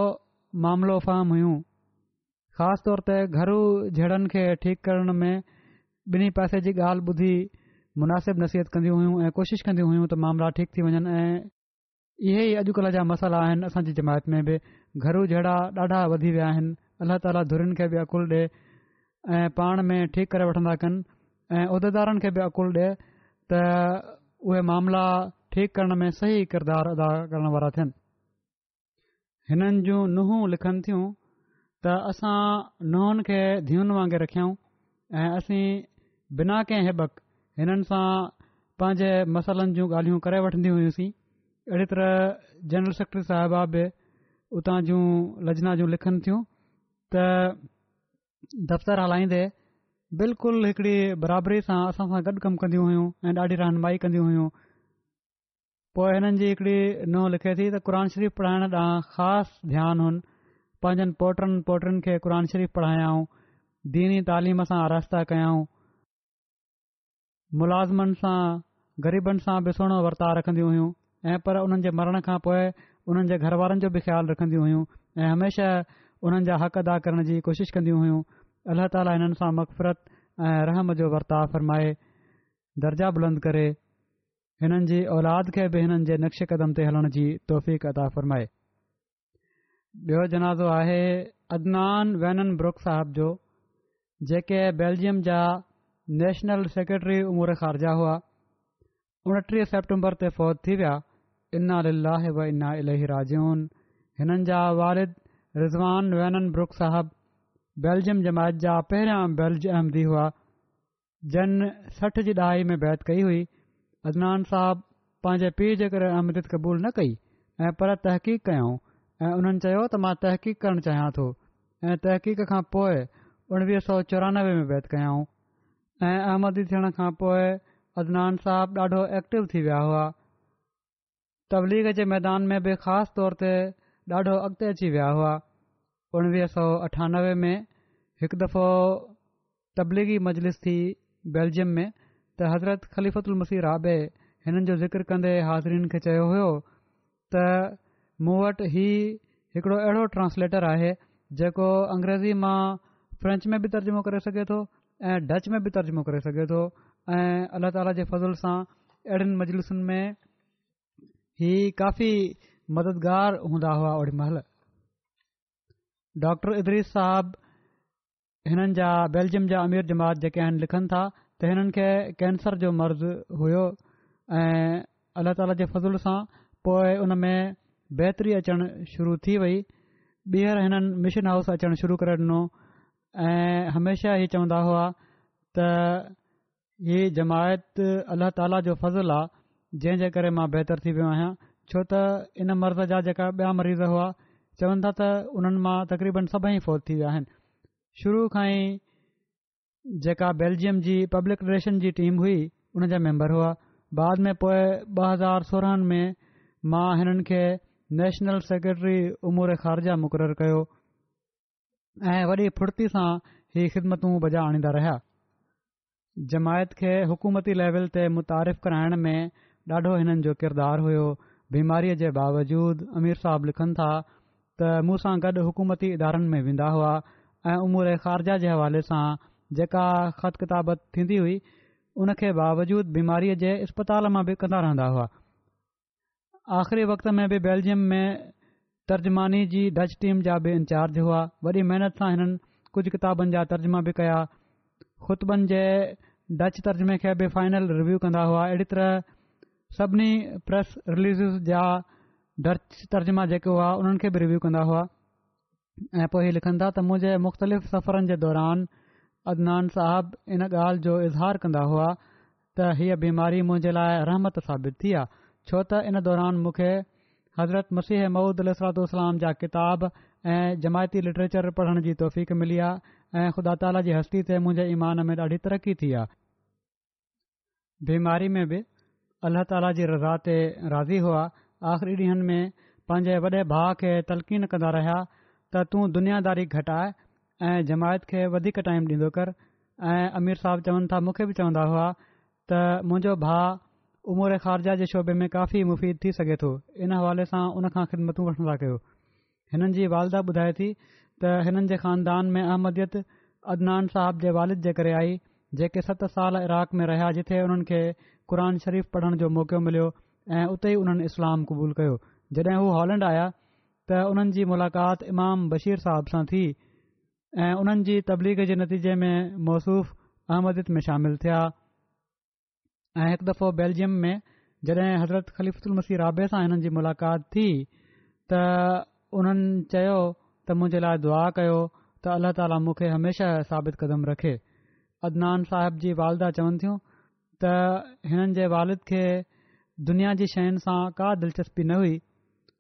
मामलो फहम हुइयूं ख़ासि तौर ते घरू जहिड़नि खे ठीक करण में ॿिन्ही पासे जी ॻाल्हि ॿुधी मुनासिब नसीहत कंदियूं हुयूं ऐं कोशिशि कंदियूं हुइयूं त मामला ठीक थी वञनि ऐं इहे ई अॼुकल्ह जा मसाल्हा आहिनि असांजी जमात में बि घरू जहिड़ा ॾाढा वधी विया आहिनि अलाह ताली धुरीन खे बि अकुल ॾे ऐं पाण में ठीक करे वठंदा कनि ऐं उहिदेदारनि खे बि अकुल ॾिए त उहे मामला ठीक करण में सही किरदार अदा करण वारा थियनि हिननि जूं नुंहुं लिखनि थियूं त असां नुंहनि खे धीअनि वांगुरु रखियऊं ऐं असीं बिना कंहिं हिबक हिननि सां पंहिंजे मसालनि जूं ॻाल्हियूं करे वठंदी हुयूंसीं अहिड़ी तरह जनरल सेक्रेटरी साहिबा बि उतां जूं लजना जूं लिखनि थियूं त दफ़्तर हलाईंदे बिल्कुलु हिकड़ी बराबरी सां असां सां गॾु कमु कंदियूं हुइयूं ऐं ॾाढी रहनुमाई कंदियूं हुइयूं पोइ हिननि जी हिकड़ी नुंहुं लिखे थी त क़रनि शरीफ़ पढ़ाइण ॾांहुं ख़ासि ध्यानु हुनि पंहिंजनि पोटनि पोटिनुनि खे क़रान शरीफ़ पढ़ायाऊं दीनी तालीम सां आरास्ता कयाऊं मुलाज़िमनि सां ग़रीबनि सां बि सुहिणो वर्ता रखंदियूं हुइयूं ऐं पर उन्हनि जे मरण खां पोइ हुननि जे घर वारनि जो बि ख़्यालु रखंदियूं हुयूं ऐं हमेशा उन्हनि जा हक़ अदा करण जी कोशिशि कंदियूं हुयूं अलाह ताली हिननि सां मक़फ़रत ऐं रहम जो वर्ताव फ़र्माए दर्जा बुलंद करे हिननि जी औलाद खे बि हिननि जे नक्श कदम ते हलण जी तौफ़ीक़ फ़रमाए ॿियो जनाज़ो आहे अदनान वैनन ब्रुक साहिब जो जेके बेल्जियम जा नेशनल सेक्रेटरी उमूर ख़ारजा हुआ उणटीह सेप्टेम्बर ते फ़ौत थी विया इना लाहे व इना अलाही राजन हिननि जा वारिद रिज़वान वैनन ब्रुक साहिब बेल्जियम जमायत जा पहिरियां बैल्ज अहमदी हुआ जन सठि जी ॾहा में बैत कई हुई अदनान साहब पंहिंजे पीउ जे करे अहमदी क़बूल न कई ऐं पर तहक़ीक़ कयाऊं ऐं उन्हनि चयो त मां तहक़ीक़ करणु चाहियां थो ऐं तहक़ीक़ खां पोइ उणिवीह सौ चोरानवे में बैत कयाऊं ऐं अहमदी थियण खां पोइ अदनान ॾाढो एक्टिव थी विया हुआ तबलीग जे मैदान में बि ख़ासि तौर ते ॾाढो अॻिते अची विया हुआ उणिवीह सौ अठानवे में हिकु दफ़ो तबलीगी मजलिस थी बेल्जियम में त हज़रत ख़लीफ़ती राबे हिननि जो ज़िकर कंदे हाज़िरनि खे चयो हुयो त मूं वटि ही हिकिड़ो अहिड़ो ट्रांसलेटर आहे जेको अंग्रेज़ी मां फ्रेंच में बि तर्जुमो करे सघे थो ऐं डच में बि तर्जुमो करे सघे थो ऐं अला ताला जे फज़ुल सां अहिड़ियुनि मजलिसुनि में हीअ काफ़ी मददगारु हूंदा हुआ ओॾीमहिल डॉक्टर इद्रीस साहब हिननि जा बेल्जियम जा अमीर जमात जेके आहिनि लिखनि था त हिननि खे कैंसर जो मर्ज़ हुओ ऐं अलाह ताला जे फज़ुल सां पोइ उन में बहितरी अचणु शुरू थी वई ॿीहर हिननि मिशन हाउस अचणु शुरू करे ॾिनो ऐं हमेशह ई चवंदा हुआ त हीअ जमायत अल्लाह ताला जो फज़ुलु आहे जंहिंजे करे मां बहितरु थी वियो आहियां छो त इन मर्ज़ जा जेका ॿिया मरीज़ हुआ चवनि था त उन्हनि मां तकरीबन सभई फौत थी विया आहिनि शुरू खां ई जेका बेल्जियम जी पब्लिक रिलेशन जी टीम हुई उन जा मेंबर हुआ बाद में पोए ॿ हज़ार सोरहनि में मां हिननि खे नेशनल सेक्रेटरी उमूर ख़ारजा मुक़ररु कयो ऐं वॾी फुर्ती सां हीअ ख़िदमतूं बजाए आणींदा रहिया जमायत खे हुकूमती लेवल ते कराइण में ॾाढो हिननि जो किरदारु हुयो बीमारीअ जे बावजूद अमीर साहब लिखनि था त मूं गॾु हुकूमती इदारनि में वेंदा हुआ ऐं उमूर ख़ारजा जे हवाले सां जेका ख़त किताबत थींदी हुई उन खे बावजूद बीमारीअ जे इस्पताल मां बि कंदा रहंदा हुआ आख़िरी वक़्त में बि बेल्जियम में तर्जमानी जी डच टीम जा बि इंचार्ज हुआ वॾी महिनत सां हिननि कुझु किताबनि जा तर्जमा बि कया ख़ुतबनि जे डच तर्जमे खे बि फाइनल रिव्यू कंदा हुआ अहिड़ी तरह सभिनी प्रेस रिलीज़िस जा तर्जमा जेके हुआ उन्हनि खे बि रिव्यू कंदा हुआ ऐं पोइ इहे लिखनि था त मुंहिंजे मुख़्तलिफ़ सफ़रनि जे दौरान अदनान साहब इन ॻाल्हि जो इज़हार कंदा हुआ त हीअ बीमारी मुंहिंजे लाइ रहमत साबित थी आहे छो त इन दौरान मूंखे हज़रत मुर्सीह महुूदल सरातलाम जा किताब ऐं जमायती लिटरेचर पढ़ण जी तौफ़क़ मिली आहे ऐ ख़ुदा ताला जी हस्ती ते मुंहिंजे ईमान में ॾाढी तरक़ी थी आहे बीमारी में बि अलाह ताला जी राह ते राज़ी हुआ आख़िरी ॾींहंनि में पंहिंजे वॾे भाउ खे तलकीन कंदा रहिया त तूं दुनियादारी घटाए ऐं जमायत खे वधीक टाइम ॾींदो कर ऐं आमीर साहब चवनि था मूंखे बि चवंदा हुआ त मुंहिंजो भाउ उमोर ख़ारजा जे शोभे में काफ़ी मुफ़ीद थी सघे थो इन हवाले सां उनखां ख़िदमतूं वठंदा कयो हिननि जी वालदा ॿुधाए थी त हिननि जे ख़ानदान में अहमदियत अदनान साहब जे वालिद जे करे आई जेके सत साल इराक़ में रहिया जिथे हुननि खे क़ुर शरीफ़ पढ़ण जो मौक़ो मिलियो ऐं उते ई उन्हनि इस्लाम क़बूलु कयो जॾहिं हू हॉलैंड आया त उन्हनि जी मुलाक़ात इमाम बशीर साहिब सां थी ऐं उन्हनि जी तबलीग जे नतीजे में मौसूफ़ अहमद में शामिल थिया ऐं हिकु दफ़ो बेल्जियम में जॾहिं हज़रत ख़लीफ़ल मसी रा सां हिननि जी मुलाक़ात थी त उन्हनि चयो त मुंहिंजे लाइ दुआ कयो त अलाह ताली मूंखे हमेशा साबित क़दम रखे अदनान साहिब जी वालदा चवनि थियूं त हिननि जे वालिद खे दुनिया जी शयुनि सां का दिलचस्पी न हुई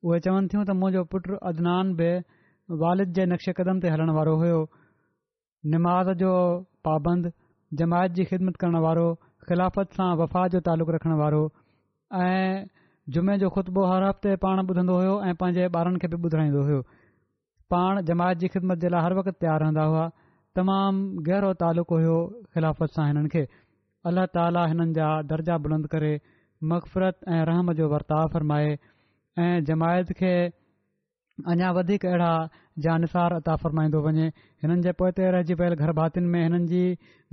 उहे चवनि थियूं त मुंहिंजो पुटु अदनान बि वालिद जे नक्श क़दम ते हलण वारो हुयो निमाज़ जो पाबंद जमायत जी ख़िदमत करण वारो ख़िलाफ़त सां वफ़ा जो तालुक़ु रखण वारो ऐं जुमे जो खुतबो हर हफ़्ते पाण ॿुधंदो हुयो ऐं पंहिंजे ॿारनि खे बि ॿुधाईंदो हुयो पाण जमायत जी ख़िदमत जे लाइ हर वक़्तु तयारु रहंदा हुआ तमामु गहिरो तालुक़ु हुयो ख़िलाफ़त सां हिननि खे अलला ताली हिननि जा दर्जा बुलंद करे मक़फ़रत ऐं रहम जो वर्ताव फ़रमाए ऐं जमायत खे अञा वधीक अहिड़ा जानसार अता फ़रमाईंदो वञे हिननि जे पोइ ते रहिजी पियल घर भातियुनि में हिननि जी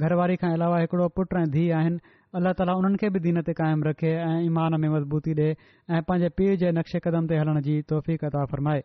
घरवारी खां अलावा हिकिड़ो पुट ऐं धीउ आहिनि अलाह ताला हुननि खे बि दीन ते क़ाइमु रखे ऐं ईमान में मज़बूती ॾे ऐं पंहिंजे पीउ जे नक्शे क़दम ते हलण जी तौफ़ अता फ़रमाए